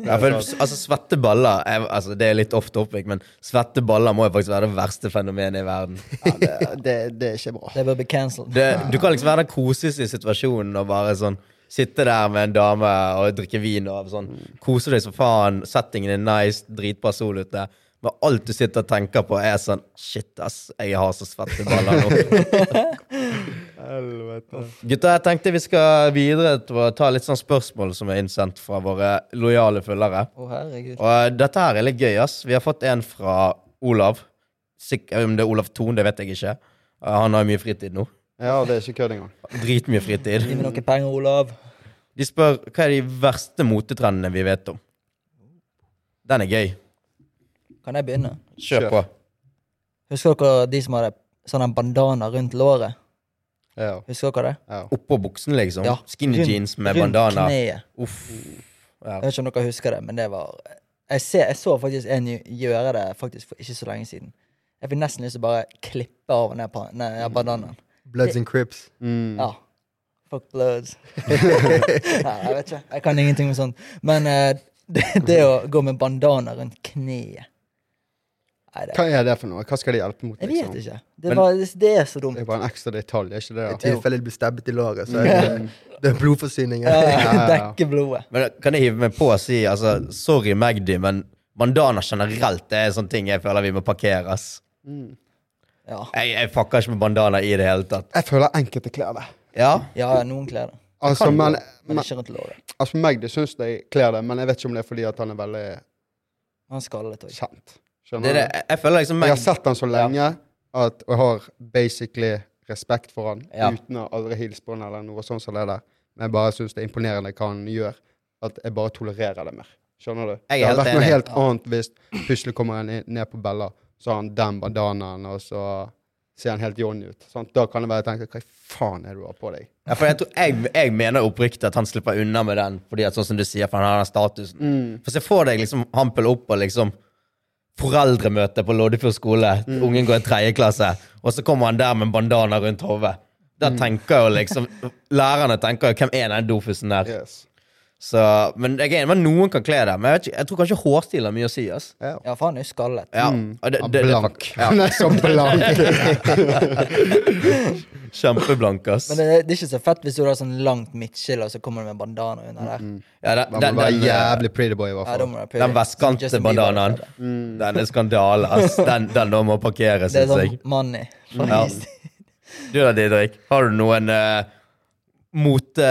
Ja, for, altså, svette baller er, altså, Det er litt off topic, men svette baller må jo faktisk være det verste fenomenet i verden. Ja, det, det, det er ikke bra. Det bør bli cancelled. Du kan liksom være den koseligste i situasjonen og bare sånn Sitte der med en dame og drikke vin og sånn. Kose deg som faen. Settingen er nice, dritbra sol ute. Men alt du sitter og tenker på, er sånn Shit, ass, jeg har så svette baller nå. *laughs* Helvete. Gutta, jeg tenkte vi skal videre til å ta litt sånn spørsmål som er innsendt fra våre lojale følgere. Å, herregud. Og dette her er litt gøy, ass. Vi har fått en fra Olav. Sik om det er Olav Thon, det vet jeg ikke. Han har mye fritid nå. Ja, det er ikke kødd engang. Dritmye fritid. Gi meg noen penger, Olav. De spør hva er de verste motetrendene vi vet om. Den er gøy. Kan jeg begynne? Kjør Kjør. på. Husker dere de som hadde sånn en bandana rundt låret? Ja. Husker dere det? ja. Oppå buksen, liksom. Ja, Skinny rundt- jeans med rundt bandana. kneet. Uff. Ja. Jeg vet ikke om dere husker det, men det var Jeg, ser, jeg så faktisk en gjøre det faktisk for ikke så lenge siden. Jeg fikk nesten lyst til å bare klippe av ned, ned bandanaen. Bloods and Crips. Mm. Ja. Fuck bloods. *laughs* Nei, jeg vet ikke. Jeg kan ingenting med sånt. Men uh, det, det å gå med bandana rundt kneet Nei, det, Hva er det for noe? Hva skal det hjelpe mot? jeg liksom? vet ikke. Det, Men- var, det, det er så dumt. Det er bare en ekstra detalj, er ikke det? I da? tilfelle du blir stabbet i låret, så er det, det er blodforsyningen. Ja, ja, ja. Dekke blodet. Men kan jeg hive meg på og si altså, sorry, Magdi, men bandana generelt det er en sånn ting jeg føler vi må parkere. Mm. Ja. Jeg, jeg fucker ikke med bandana i det hele tatt. Jeg føler enkelte kler det. Ja, ja, noen kler det. Altså, men, Men men, ikke rundt låret. altså Magdi det syns jeg kler det, men jeg vet ikke om det er fordi at han er veldig Han skallet òg. kjent. Det Skjønner er det. Jeg- føler liksom Jeg har sett han så lenge at jeg har basically respekt for han Ja. uten å aldri hilse på han eller noe sånt som det der. Men jeg bare syns det er imponerende hva han gjør. At jeg bare tolererer det mer. Skjønner du? Jeg er det hadde vært noe helt annet hvis plutselig kommer han ned på Bella, så har han den bandanaen, og så ser han helt Johnny ut. Sant? Da kan jeg bare tenke hva faen er det du har på deg? Ja, for jeg, tror, jeg, jeg mener oppriktig at han slipper unna med den, fordi at sånn som du sier, for han har den statusen. Mm. For se for deg liksom hampel opp og liksom foreldremøte på Loddefjord skole. Ungen går i tredje klasse, og så kommer han der med bandana rundt hodet. Da tenker jo liksom Lærerne tenker jo 'hvem er den dofusen der'? Yes. Så, men jeg er enig med noen kan kle det. Men jeg, ikke, jeg tror kanskje hårstil har mye å si. ass. Ja. Ja, for han er skallet. Ja, Mm. og det, det, blank. blank. *laughs* ja, er så blank. *laughs* Kjempeblank, ass. Men det, det er ikke så fett hvis du har sånn langt midtskille, og så kommer du med bandana under der. Ja, den, Man må den, den, jævlig pretty boy, i hvert fall. Ja, den vestkante bandanaen, den er skandale, ass. Den, den må parkeres, Det er sånn money. Ja. Du da, Didrik, har du noen uh, mote...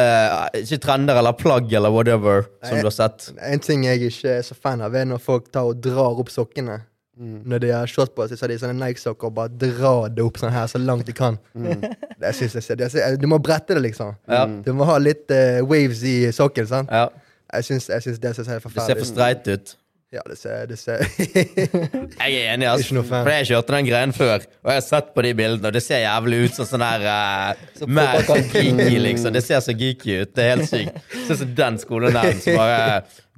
ikke trender eller plagg eller whatever som en, du har sett? En ting jeg ikke er så fan av, er når folk tar og drar opp sokkene. Når de har shorts på seg, så har de sånne Nike-sokker og bare drar det opp sånn her så langt de kan. *laughs* Det synes jeg, det, jeg, du må brette det, liksom. Ja. Du må ha litt uh, waves i sokken. sant? ja. Jeg syns, det ser helt Det ser for streit ut. Ja, det ser, det ser. Jeg *laughs* er enig, fan. For jeg kjørte den greien før, og jeg har sett på de bildene, og det ser jævlig ut som sånn her uh, Så Mer geeky, liksom. Det ser så geeky ut. Det er helt sykt. Sånn som den skolen der som bare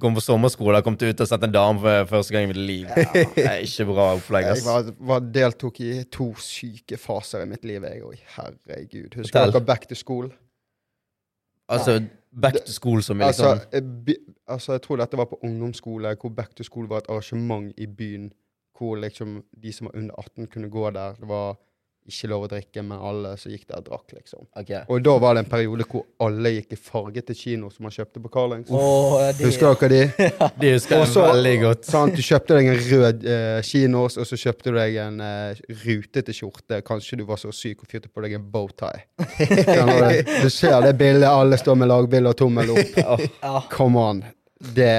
kom på sommerskole, og kom ut og sett en dame for første gang i mitt liv. Det er ikke bra opplegg, Jeg ass. var, var deltok i to syke faser i mitt liv, jeg òg. Herregud. Husker Fortell. dere Back to School? Altså, back to school som er Altså, liksom bi- altså, jeg tror dette var på ungdomsskole, hvor Back to School var et arrangement i byen hvor liksom de som var under 18, kunne gå der. Det var ikke lov å drikke, men alle som gikk der, drakk, liksom. Okay. Og da var det en periode hvor alle gikk i fargete kino som man kjøpte på Carlings. oh, de, Husker dere de? *laughs* De husker jeg veldig godt. Sant? Du kjøpte deg en rød eh, kinos, og så kjøpte du deg en eh, rutete skjorte. Kanskje du var så syk og fyrte på deg en bowtie. *laughs* Du? Ser det bildet, alle står med lagbilde og tommel opp. ja. Come on. Det,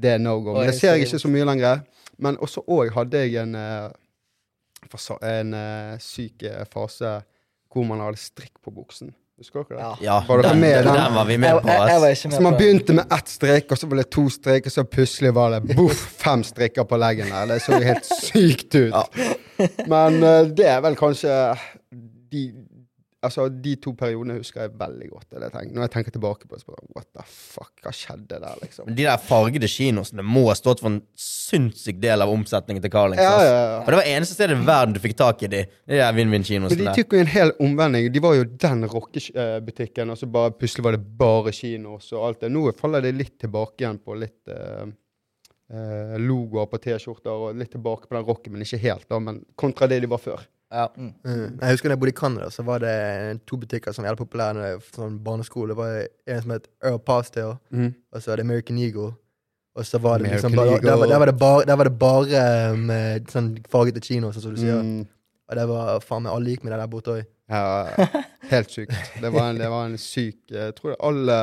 det er no go. Men det ser jeg ikke så mye lenger. Men også òg hadde jeg en, eh, en uh, syk eh, fase hvor man hadde strikk på buksen. Husker dere det? Ja. Var dere den, med den, den? var vi med jeg, på, jeg var ikke med Så man begynte med ett strek, og så ble det to strek, og så plutselig var det boff, fem strikker på leggen der. Det så helt sykt ut. Ja. Men uh, det er vel kanskje de Altså, de to periodene husker jeg veldig godt. Jeg. Når jeg tenker tilbake på det, så bare What the fuck, hva skjedde der, liksom? Men de der fargede kinosene må ha stått for en sinnssyk del av omsetningen til Carlings. Ja, ja, ja. Og det var eneste stedet i verden du fikk tak i de. De der Men de vinn-vinn-kinosene. tok jo en hel omvending. De var jo den rockebutikken, og så bare plutselig var det bare kinos og alt det. Nå faller det litt tilbake igjen på litt eh, logoer på T-skjorter og litt tilbake på den rocken, men ikke helt, da. Men kontra det de var før. Ja. Mm. Jeg husker da jeg bodde i Canada, så var det to butikker som var jævlig populære når jeg sånn barneskole. Det var en som het Earl Pastel, og så var det American Eagle. Og så var det liksom bare, der, var, der, var det bare, der var det bare med sånn fargete kino, sånn som du sier. Mm. Og det var faen meg alle gikk med det der borte òg. Ja, helt sykt. Det var en, det var en syk Jeg tror alle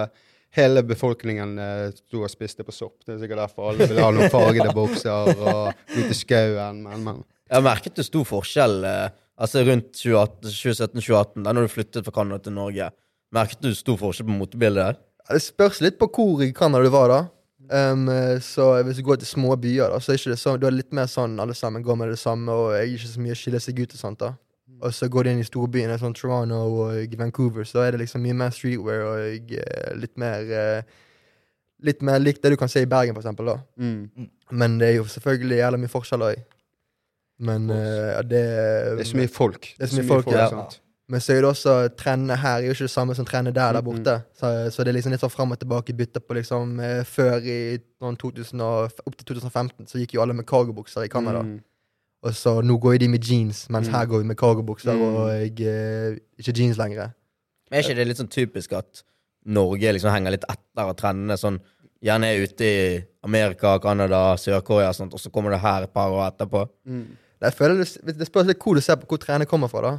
Hele befolkningen eh, sto og spiste på sopp. Det er sikkert derfor alle ville ha noen fargede bukser og ut i skauen, men, men Jeg merket det stor forskjell eh, altså rundt 2017-2018, da når du flyttet fra Canada til Norge. Merket du stor forskjell på motebildet der? Ja, Det spørs litt på hvor i Canada du var, da. Um, eh, så hvis du går til små byer, da, så er ikke det sånn, du er litt mer sånn alle sammen går med det samme, og jeg er ikke så mye skiller seg ut og sånt. da. Og så går du inn i storbyene, sånn Toronto og Vancouver, så er det liksom mye mer streetwear og eh, litt mer Litt mer likt det du kan se i Bergen, for eksempel. da. mm. Men det er jo selvfølgelig jævlig mye forskjell òg. Men uh, det Det er så mye folk. Det er så mye folk, ja. sant? Men så er det også trendene her er jo ikke det samme som trendene der, der borte. Så, så det er liksom litt sånn fram og tilbake bytte på liksom eh, Før i noen 2000 og, opp til 2015 så gikk jo alle med cargobukser i Canada. Mm. Og så nå går jo de med jeans, mens Mm. her går vi med cargobukser Mm. og jeg, eh, ikke jeans lenger. Men er ikke det litt sånn typisk at Norge liksom henger litt etter av trendene? sånn Gjerne er ute i Amerika, Canada, Sør-Korea og sånt, og så kommer det her et par år etterpå. Mm. Jeg føler det, det spørs litt hvor du ser på hvor trendene kommer fra. da.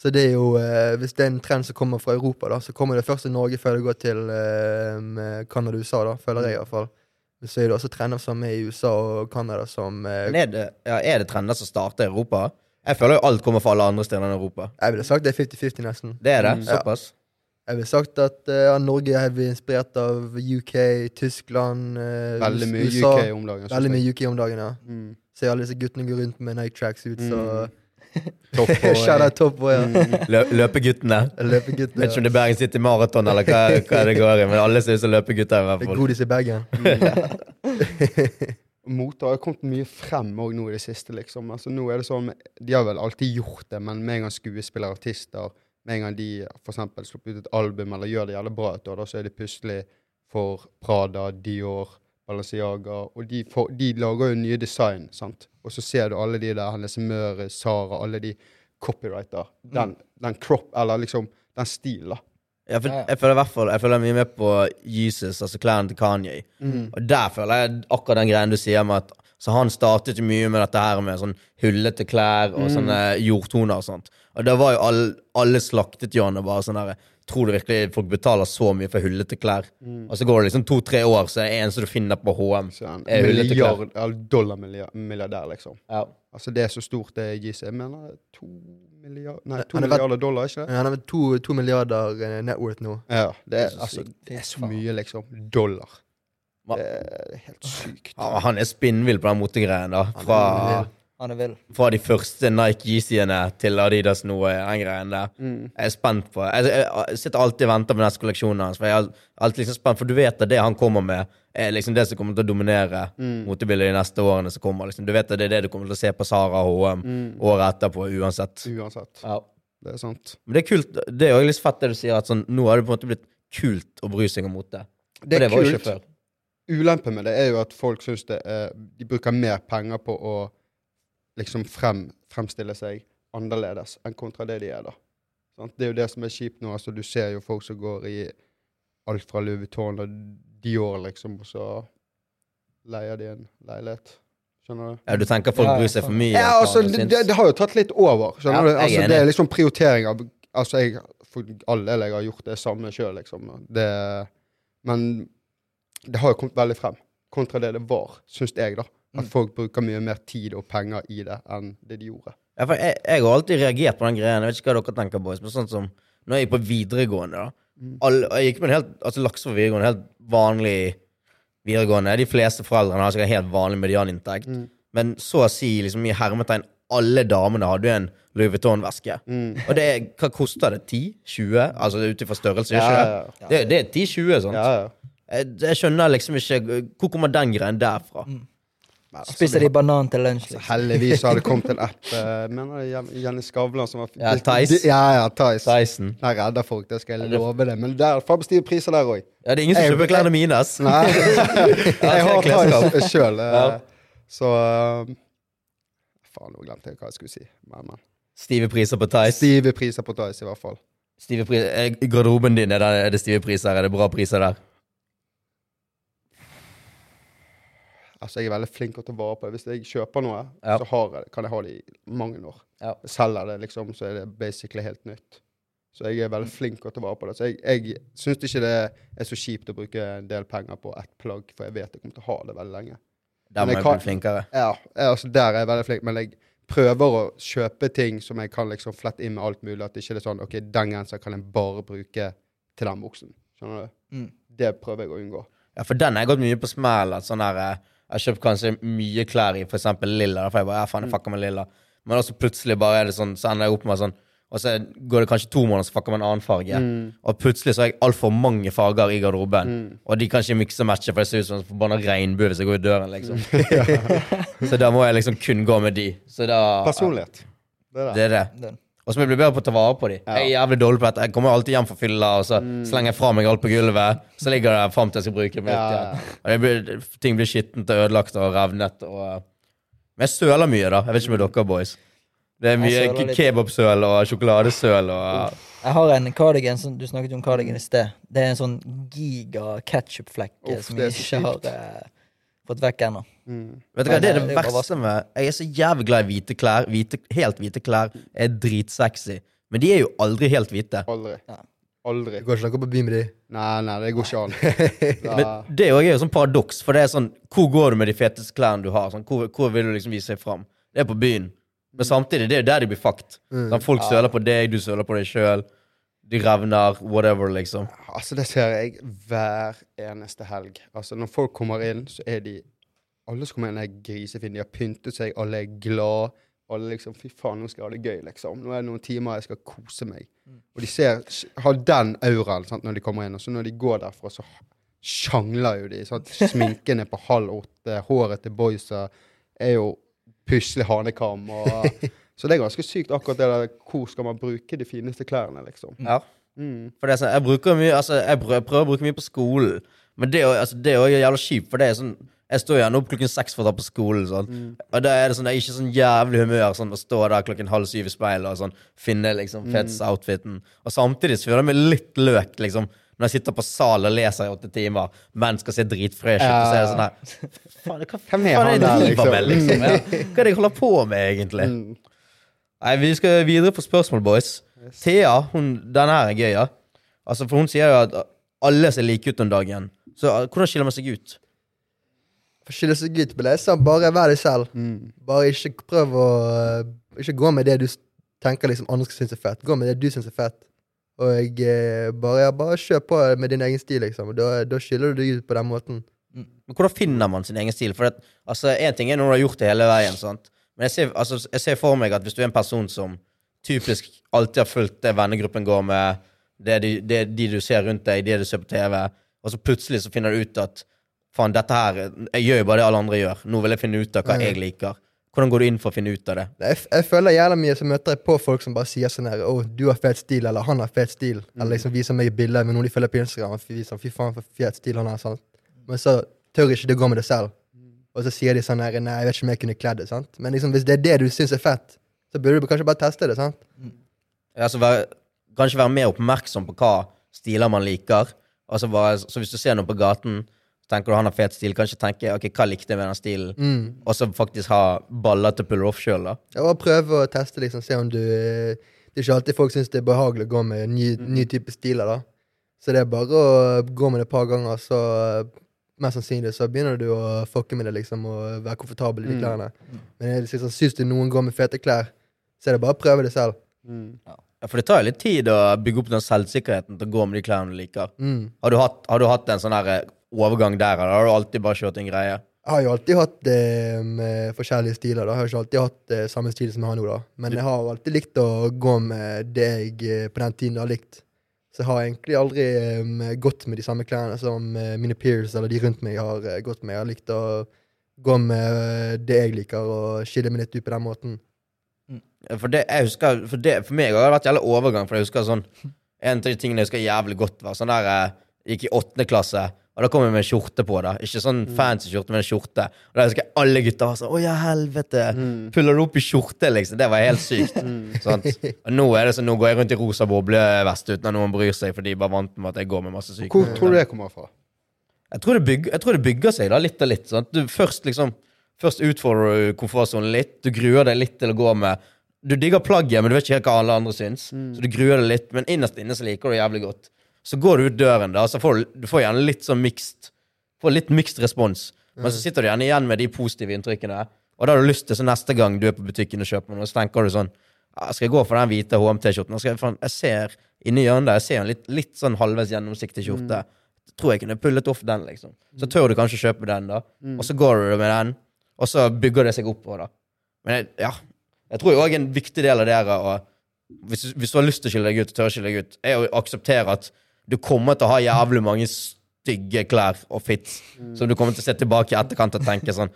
Så det er jo, eh, Hvis det er en trend som kommer fra Europa, da, så kommer det først til Norge før det går til eh, Canada og USA. da, Føler jeg i hvert fall. Så er det også trender som er i USA og Canada som eh, Men er det, ja, er det trender som starter i Europa? Jeg føler jo alt kommer fra alle andre steder enn Europa. Jeg ville sagt det er 50-50, nesten. Det er det? Mm. Såpass? Jeg ville sagt at eh, ja, Norge er vi inspirert av UK, Tyskland, eh, Veldig mye USA. UK om dagen. synes Veldig jeg. mye UK om dagen, ja. Mm. Ser alle disse guttene gå rundt med Nike Tracksuits Mm. og *laughs* Topp på Shout out Toppo, ja. Mm. Lø løpeguttene? Løpegutter. Vet ikke om det er Bergen City Maraton eller hva, hva det går i, men alle ser ut som løpegutter i hvert Det er fall. godis i bagen. *laughs* *laughs* Mote har kommet mye frem òg nå i det siste, liksom. Altså, nå er det sånn, De har vel alltid gjort det, men med en gang skuespillere, artister Med en gang de for eksempel slipper ut et album eller gjør det jævlig bra, ut, da, så er de plutselig for Prada, Dior, Balenciaga Og de, for, de lager jo nye design, sant. Og så ser du alle de der Hennes Møre, Sara, alle de copywriter. Den, den crop, eller liksom den stilen, da. Ja, for, jeg føler i hvert fall Jeg føler mye med på Jesus, altså klærne til Kanye. Og der føler jeg akkurat den greien du sier med at Så han startet jo mye med dette her med sånn hullete klær og sånne jordtoner og sånt. Og da var jo alle, alle slaktet jo han og bare sånn der tror du virkelig folk betaler så mye for hullete klær? Mm. Og så går det liksom to-tre år, så er det eneste du finner på HM. sånn, Er hullete klær. milliard, dollarmilliardær, liksom. Ja. Altså, det er så stort det gis. Jeg mener to milliarder Nei, to Han er vært- dollar, ikke det? Han har vel to, to milliarder eh, net worth nå. Ja. Det er, så altså, det er så mye, liksom. Dollar. Det er helt sykt. Ja, Han er spinnvill på den motegreien, da. Fra, Han er vill. fra de første Nike Yeezyene til Adidas nå, eh, den greien der. Mm. Jeg er spent på Jeg, jeg, jeg sitter alltid og venter på neste kolleksjon hans. For jeg er alltid liksom spent For du vet at det han kommer med, er liksom det som kommer til å dominere Mm. motebildet de neste årene som kommer. Liksom. Du vet at det er det du kommer til å se på Sara og HM Mm. året etterpå, uansett. Uansett. Ja. Det er sant. Men det er kult. Det er jo litt fett det du sier, at sånn, nå har det på en måte blitt kult å bry seg om mote. Det er det var kult. Ulempen med det er jo at folk syns det er De bruker mer penger på å liksom frem, fremstille seg annerledes enn kontra det de er, da. Sant? Det er jo det som er kjipt nå. altså Du ser jo folk som går i alt fra Louis Vuitton og Dior, liksom, og så leier de en leilighet. Skjønner du? Ja, du tenker folk Ja, ja, bryr seg for mye? Ja, altså, det, det, det har jo tatt litt over. Ja, Skjønner du? er Altså, det er liksom prioritering av Altså, jeg For all del, jeg har gjort det samme sjøl, liksom. Det, men det har jo kommet veldig frem. Kontra det det var, syns jeg, da. At Mm. folk bruker mye mer tid og penger i det enn det de gjorde. Ja, for jeg, jeg har alltid reagert på den greien. Jeg vet ikke hva dere tenker, boys. Men sånn som når jeg gikk på videregående, da. Mm. All, jeg gikk på en helt altså Laksevåg videregående, helt vanlig videregående. De fleste foreldrene har sikkert helt vanlig medianinntekt. Mm. Men så å si liksom i hermetegn alle damene hadde jo en Louis Vuitton-veske. Mm. Og det hva koster det? 10-20? Altså ut ifra størrelse, Ja, ja, ja. Det, det er 10-20, sant? ja, ja. Jeg, jeg skjønner liksom ikke Hvor kommer den greien derfra? Men, altså, Spiser de banan til lunsj, har- liksom. Heldigvis har det kommet en *laughs* app eh, Mener det er Jenny Skavlan som var Ja, Theis. Ja, ja, Theis. Tyson. Den redder folk, det skal jeg det- love det. Men der faen jeg stive priser der òg. Ja, det er ingen som Jeg- kjøper klærne mine, ass. Nei. *laughs* jeg har. Theis sjøl. Ja. Så uh, Faen, nå glemte jeg hva jeg skulle si. Men, men. Stive priser på Theis. Stive priser på Theis, i hvert fall. Stive priser. Er garderoben din, er det, er det stive priser? Er det bra priser der? Altså, jeg er veldig flink til å ta vare på det. Hvis jeg kjøper noe, Ja. så har jeg, kan jeg ha det i mange år. Ja. Selger det, liksom, så er det basically helt nytt. Så jeg er veldig flink til å ta vare på det. Så jeg, jeg syns ikke det er så kjipt å bruke en del penger på ett plagg, for jeg vet jeg kommer til å ha det veldig lenge. Der må jeg bli flinkere. Ja, altså Der er jeg veldig flink, men jeg prøver å kjøpe ting som jeg kan liksom flette inn med alt mulig. At det ikke er sånn OK, den genseren kan jeg bare bruke til den buksen. Skjønner du? Mm. Det prøver jeg å unngå. Ja, for den har jeg gått mye på smell. Sånn der, eh, jeg har kjøpt kanskje mye klær i eksempel lilla. For jeg bare, ja faen, jeg fucker med lilla. Men også plutselig bare er det sånn, så ender jeg opp med sånn Og så går det kanskje to måneder, så fucker jeg med en annen farge. Mm. Og plutselig så har jeg altfor mange farger i garderoben. Mm. Og de kan ikke mikse og matche, for det ser ut som en forbanna regnbue hvis jeg går i døren. liksom *laughs* Så da må jeg liksom kun gå med de. Så da Personlighet. Det er det. Det er det. Og så må jeg bli bedre på å ta vare på dem. Jeg er jævlig dårlig på dette. Jeg kommer alltid hjem fra fylla, og så slenger jeg fra meg alt på gulvet. Så ligger det fram til jeg skal bruke det Ja, det blir, ting blir skittent og ødelagt og revnet. Og, men jeg søler mye, da. Jeg vet ikke med dere, boys. Det er mye kebabsøl og sjokoladesøl og Jeg har en cardigan som du snakket om cardigan i sted. Det er en sånn giga ketchupflekk eh, som jeg ikke har eh, fått vekk ennå. Mm. Vet du hva, Det er det Det er verste med Jeg er så jævlig glad i hvite klær. Hvite, helt hvite klær er dritsexy. Men de er jo aldri helt hvite. Aldri. Ja. Aldri. Du går ikke noe på byen med de. Nei, nei, det går ikke an. *laughs* Men det er jo sånn paradoks, for det er sånn Hvor går du med de feteste klærne du har? Sånn, hvor, hvor vil du liksom vise deg fram? Det er på byen. Men samtidig, det er jo der de blir fucked. Sånn, folk søler på deg, du søler på deg sjøl. De revner, whatever, liksom. altså, det ser jeg hver eneste helg. Altså, når folk kommer inn, så er de Alle som kommer inn, er grisefine. De har pyntet seg, alle er glad. Alle liksom Fy faen, nå skal jeg ha det gøy, liksom. Nå er det noen timer jeg skal kose meg. Og de ser, har den auraen sant, når de kommer inn. Og så når de går derfra, så sjangler jo de. Sant? *laughs* Sminken er på halv åtte, håret til boysa er jo puslig hanekam. Og, *laughs* så det er ganske sykt, akkurat det der hvor skal man bruke de fineste klærne, liksom. Ja. Mm. For det er sånn, jeg bruker mye Altså, jeg prøver, å bruke mye på skolen, men det altså, det er jo jævla kjipt, for det er sånn Jeg står gjerne opp klokken seks for å dra på skolen, sånn. og da er det sånn det er ikke sånn jævlig humør sånn å stå der klokken halv syv i speilet og sånn finne liksom feteste outfiten. Og samtidig så føler jeg meg litt løk, liksom. Når jeg sitter på sal og leser i åtte timer, men skal se dritfresh ut, og så er det sånn her Faen, hva faen er det jeg driver med, liksom? liksom? Ja. *laughs* Hva er det jeg holder på med, egentlig? Mm. Nei, vi skal videre på spørsmål, boys. Thea, hun, denne her er gøy, ja. Altså, for hun sier jo at alle ser like ut om dagen. Så uh, hvordan skiller man seg ut? For skille seg ut på det, så bare vær deg selv. Mm. Bare ikke prøv å Ikke gå med det du tenker liksom andre skal synes er fett. Gå med det du syns er fett. Og eh, bare, ja, bare kjør på med din egen stil, liksom. Da, da skiller du deg ut på den måten. Men hvordan finner man sin egen stil? For at, altså, En ting er når du har gjort det hele veien, sant? Men jeg ser, altså, jeg ser for meg at hvis du er en person som typisk alltid har fulgt det vennegruppen går med, det de, det de du ser rundt deg, det du ser på TV, og så plutselig så finner du ut at faen, dette her Jeg gjør jo bare det alle andre gjør. Nå vil jeg finne ut av hva jeg liker. Hvordan går du inn for å finne ut av det? Jeg, jeg føler jævla mye så møter jeg på folk som bare sier sånn her Å, du har fet stil, eller han har fet stil. Eller liksom viser meg bilder med noen de følger på Instagram. Og viser, Fy faen, for fet stil han har. Sånn. Men så tør ikke det gå med det selv. Og så sier de sånn her Nei, jeg vet ikke om jeg kunne kledd det. sant? Men liksom, hvis det er det du syns er fett, så burde du kanskje bare teste det. sant? Ja, Altså, være, kanskje være mer oppmerksom på hva stiler man liker. Altså bare, så hvis du ser noe på gaten, tenker du han har fet stil, kanskje tenke ok, hva likte jeg med den stilen, Mm. og så faktisk ha baller til å pulle off sjøl. Ja, bare prøve å teste, liksom, se om du Det er ikke alltid folk syns det er behagelig å gå med ny, ny type stiler, da. Så det er bare å gå med det et par ganger, så mest sannsynlig så begynner du å fucke med det, liksom, og være komfortabel i de Mm. klærne. Men jeg liksom, syns du noen går med fete klær, så er det bare å prøve det selv. Mm. Ja, For det tar jo litt tid å bygge opp den selvsikkerheten til å gå med de klærne du liker. Mm. Har du hatt, har du hatt en sånn eh, overgang der, eller har du alltid bare kjørt en greie? Jeg har jo alltid hatt det med forskjellige stiler. da. Jeg har ikke alltid hatt eh, samme stil som jeg har nå, da. Men jeg har alltid likt å gå med det jeg eh, på den tiden har likt. Så jeg har egentlig aldri um, gått med de samme klærne som uh, mine peers eller de rundt meg har uh, gått med. Jeg har likt å gå med eh, det jeg liker, og skille meg litt ut på den måten. For det, jeg husker, for, det, for meg har det vært jævlig overgang, for jeg husker sånn En av de tingene jeg husker jævlig godt, var sånn der jeg Gikk i åttende klasse, og da kom jeg med en skjorte på. da Ikke sånn fancy skjorte, men en skjorte. Og da husker jeg alle gutta var sånn Å ja, helvete! Puller du opp i skjorte, liksom? Det var helt sykt. Sånn. Og nå er det sånn, nå går jeg rundt i rosa boblevest uten at noen bryr seg, for de er bare vant med at jeg går med masse syke Hvor tror du det kommer fra? jeg tror, det bygger, tror det bygger seg da, litt og litt. Sånn. Du først liksom Først utfordrer du komfortsonen litt. Du gruer deg litt til å gå med Du digger plagget, men du vet ikke helt hva alle andre syns. Så du gruer deg litt, men innerst inne så liker du det jævlig godt. Så går du ut døren, da, så får du, du får gjerne litt sånn mixed Får litt mixed respons. Men så sitter du gjerne igjen med de positive inntrykkene. Og da har du lyst til så neste gang du er på butikken og kjøper noe, så tenker du sånn «Ah, Skal jeg gå for den hvite HM-T-skjorten? Jeg, jeg ser inni hjørnet der, jeg ser en litt, litt sånn halvveis gjennomsiktig skjorte. Tror jeg kunne pullet off den, liksom. Så tør du kanskje kjøpe den, da. Og så går du med den, og så bygger det seg oppover, da. Men jeg, ja, jeg tror òg en viktig del av det her og hvis, hvis du har lyst til å skille deg ut, tør å skille deg ut, er å akseptere at du kommer til å ha jævlig mange stygge klær og fits som du kommer til å se tilbake i etterkant og tenke sånn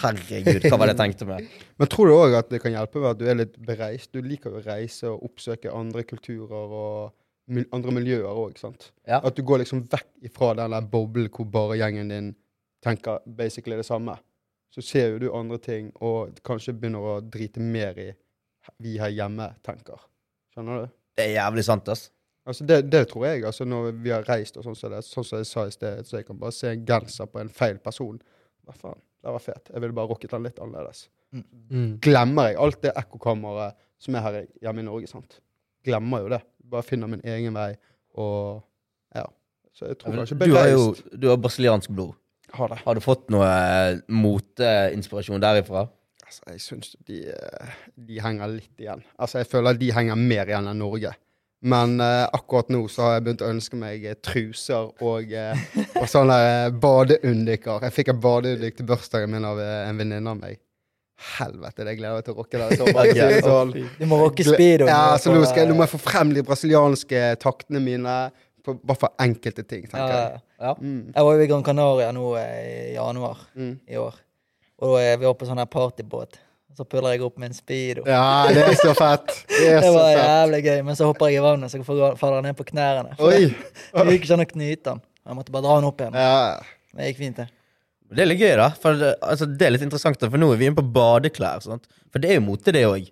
Herregud, hva var det jeg tenkte med? Men tror du òg at det kan hjelpe ved at du er litt bereist? Du liker jo å reise og oppsøke andre kulturer og andre miljøer òg, sant? Ja. At du går liksom vekk ifra den der boblen hvor bare gjengen din tenker basically det samme. Så ser jo du andre ting, og kanskje begynner å drite mer i vi her hjemme tenker. Skjønner du? Det er jævlig sant, ass. Altså det, det tror jeg. altså Når vi har reist, og sånn som det, sånn som jeg sa i sted, så jeg kan bare se en genser på en feil person. Hva faen, det var fet. Jeg ville bare rocket den litt annerledes. Mm. Glemmer jeg alt det ekkokammeret som er her hjemme i Norge. sant? Glemmer jo det. Bare finner min egen vei, og ja. Så jeg tror kanskje Du har jo du har brasiliansk blod. har det. Har du fått noe eh, moteinspirasjon derifra? Altså, jeg syns de, eh, de henger litt igjen. Altså, jeg føler de henger mer igjen enn Norge. Men eh, akkurat nå så har jeg begynt å ønske meg eh, truser og, eh, og sånne eh, badeundiker. Jeg fikk en badeundik til bursdagen min av eh, en venninne av meg. Helvete, det gleder jeg meg til å rocke bare si det *laughs* sånn. Du må rocke speedo. Ja, så nå, skal, jeg- nå må jeg få frem de brasilianske taktene mine. På, bare for enkelte ting, tenker Ja, jeg. Ja. Mm. Jeg var jo i Gran Canaria nå eh, i januar Mm. i år. Og da, eh, vi var på sånn her partybåt. Så puller jeg opp med en speedo. Ja, det er så fett. Det er *laughs* Det så var fett. jævlig gøy, men så hopper jeg i vannet, så jeg får- faller ned på knærne. For Oi! Det gikk ikke an å knyte den. Jeg måtte bare dra den opp igjen. Ja. Men det gikk fint, det. Det er litt gøy, da. For det, altså, det er litt interessant, for nå er vi inne på badeklær. Sant? For det er jo mote, det òg.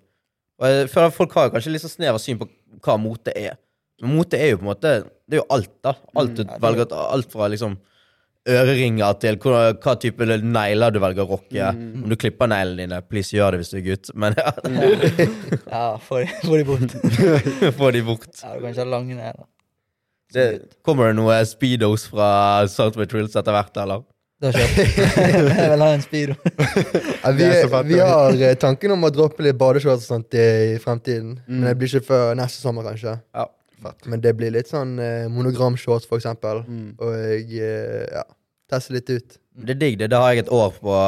Jeg folk har jo kanskje litt sånn snever syn på hva mote er. Men mote er jo på en måte Det er jo alt, da. Alt du Ja, det- velger, alt fra liksom øreringer til hva, hva type negler du velger å rocke. Om du klipper neglene dine, please gjør det hvis du er gutt. Men ja, *laughs* Ja, få de, bort. *laughs* få de bort. Ja, du kan ikke ha lange negler. Det, kommer det noe speedos fra Southway Trills etter hvert, eller? Da kjøper jeg. *laughs* jeg vil ha en speedo. Ja, vi, Det vi har eh, tanken om å droppe litt badeshorts i, i fremtiden. Mm. Men det blir ikke før neste sommer, kanskje. Ja. Men det blir litt sånn eh, monogramshorts, for eksempel. Mm. Og eh, ja, teste litt ut. Det er digg, det. Da har jeg et år på å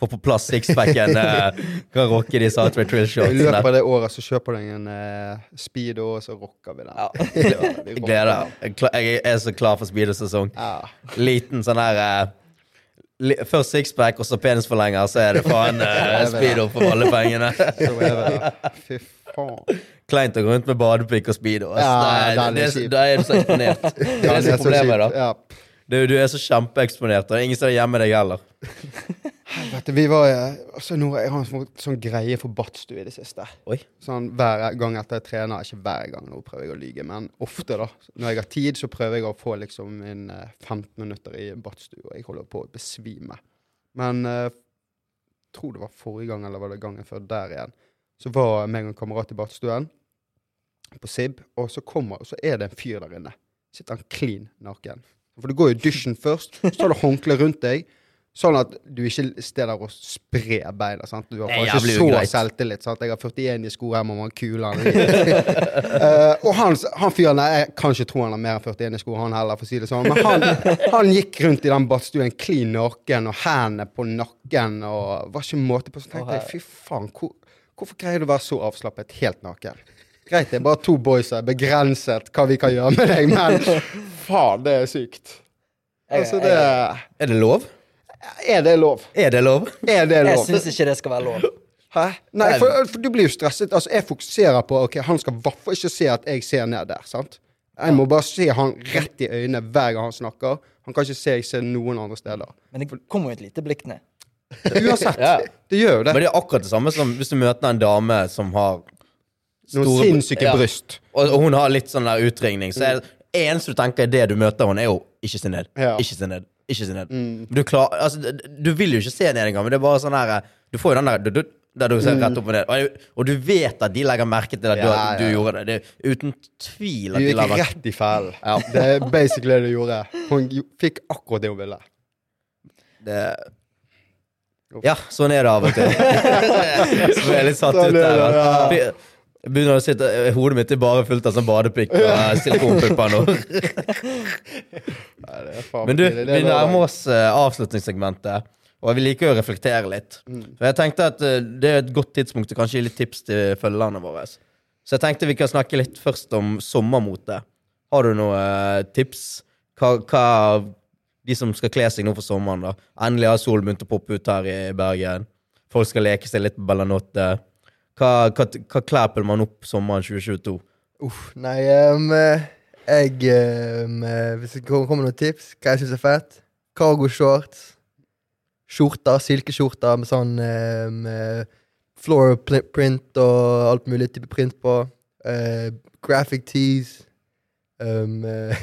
få på plass sixpacken. eh, *laughs* kan rocke de Southway I løpet av det året så kjøper du en eh, speedo, og så rocker vi den. Ja. *laughs* Jeg gleder meg. Jeg er så klar for speedo-sesong. Ja. Liten sånn her eh, li, Først sixpack, og så penisforlenger, så er det faen eh, *laughs* speedo for alle pengene. Så er det. Fy faen. Kleint å gå rundt med badepikk og speedo. ass. Ja, Nei, er det, da er du så eksponert. *laughs* Det er det som er problemet, da. Ja. Du, du er så kjempeeksponert, og det ingen som er hjemme deg heller. *laughs* Helvete, vi var eh, altså, nå, Jeg har en sånn, sånn greie for badstue i det siste. Oi. Sånn Hver gang etter jeg trener, ikke hver gang, nå prøver jeg å lyge, men ofte, da. Når jeg har tid, så prøver jeg å få liksom min eh, 15 minutter i badstue, og jeg holder på å besvime. Men uh, tror det var forrige gang, eller var det gangen før der igjen, så var meg og en kamerat i badstuen på SIB, og så kommer, og så er det en fyr der inne. Sitter han klin naken. For du går i dusjen først, så har du håndkle rundt deg, sånn at du ikke steder der og sprer beina. sant? Du har kanskje så ugreit. selvtillit. sant? Jeg har 41 i sko her, må man kule han. *laughs* uh, og han, han fyren der, jeg kan ikke tro han har mer enn 41 i sko, han heller, for å si det sånn. Men han, han gikk rundt i den badstuen klin naken, og hendene på nakken, og var ikke måte på. Så tenkte jeg, fy faen, hvor, hvorfor greier du å være så avslappet helt naken? Greit, det er bare to boys her, begrenset hva vi kan gjøre med deg, men faen, det er sykt. Altså, det Er det lov? Er det lov? Er det lov? Er det lov? Jeg syns ikke det skal være lov. Hæ? Nei, for, for du blir jo stresset. Altså, jeg fokuserer på Ok, han skal i hvert fall ikke se at jeg ser ned der, sant? Jeg må bare se han rett i øynene hver gang han snakker. Han kan ikke se jeg ser noen andre steder. Men det kommer jo et lite blikk ned. Uansett. Ja. Det gjør jo det. Men det er akkurat det samme som hvis du møter en dame som har Noen sinnssyke Ja. bryst. Og, og hun har litt sånn der utringning, så er det eneste du tenker i det du møter henne, er jo ikke se ned. Ja. Ikke se ned. Ikke se ned. Mm. Du, klar, altså, du vil jo ikke se ned engang, men det er bare sånn her Du får jo den der du, du, der du ser rett opp og ned. Og, og du vet at de legger merke til at du, Mm. Ja, du ja. gjorde det. Det uten tvil Du at de la merke rett i fellen. Det er basically det du gjorde. Hun fikk akkurat det hun ville. det. Ja, sånn er det av og til. *laughs* Så jeg er litt satt Sånn ut er der. Jeg begynner å sitte, Hodet mitt er bare fullt av sånn badepikk og eh, silikonpupper nå. *laughs* Men du, vi nærmer oss eh, avslutningssegmentet, og vi liker å reflektere litt. Mm. For jeg tenkte at eh, det er et godt tidspunkt til kanskje gi litt tips til følgerne våre. Så jeg tenkte vi kan snakke litt først om sommermote. Har du noen eh, tips? Hva, hva de som skal kle seg nå for sommeren, da? Endelig har solen begynt å poppe ut her i Bergen. Folk skal leke seg litt på Bellanotte. Hva, hva, hva klær man opp sommeren 2022? Uff, nei, eh, jeg eh, Hvis det kommer kommer noen tips, hva jeg syns er fett Cargo-shorts. Skjorter, silkeskjorter med sånn um, floral print og alt mulig type print på. Uh, graphic tees. Um, uh,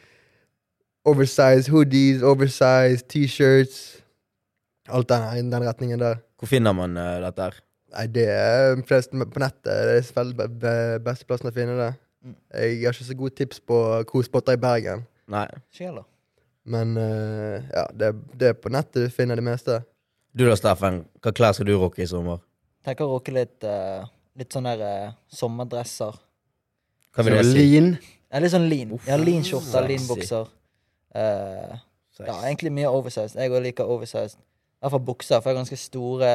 *laughs* oversized hoodies, oversized T-shirts. Alt den, den retningen der. Hvor finner man uh, dette her? Nei, det er flest på nettet. Det er selvfølgelig be be beste plassen å finne det. Jeg har ikke så gode tips på kospotter i Bergen. Nei. Heller. Men uh, ja, det, det er på nettet du finner det meste. Du da, Steffen. Hva klær skal du rocke i sommer? Tenker å rocke litt, uh, litt sånne der, eh, sommerdresser. Hva vil du det si? Lean. Ja, litt sånn lean. Ja, lean skjorter, sexy. lean bukser. Eh, ja, egentlig mye oversized. Jeg òg liker oversized. I hvert fall bukser, for jeg har ganske store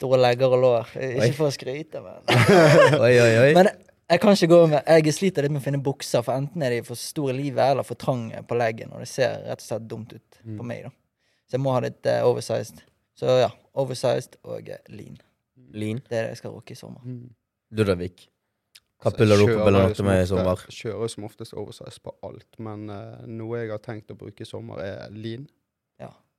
Store legger og lår. Ikke for å skryte, men *laughs* Oi, oi, oi. Men jeg kan ikke gå med Jeg sliter litt med å finne bukser, for enten er de for store i livet eller for trange på leggen, og det ser rett og slett dumt ut på meg, da. Så jeg må ha litt uh, oversized. Så ja, oversized og eh, lean. Lean. Det er det jeg skal rocke i sommer. Da, Vik. Hva puller du opp Bellanotte som med i sommer? Jeg Kjører som oftest oversize på alt, men uh, noe jeg har tenkt å bruke i sommer, er lean.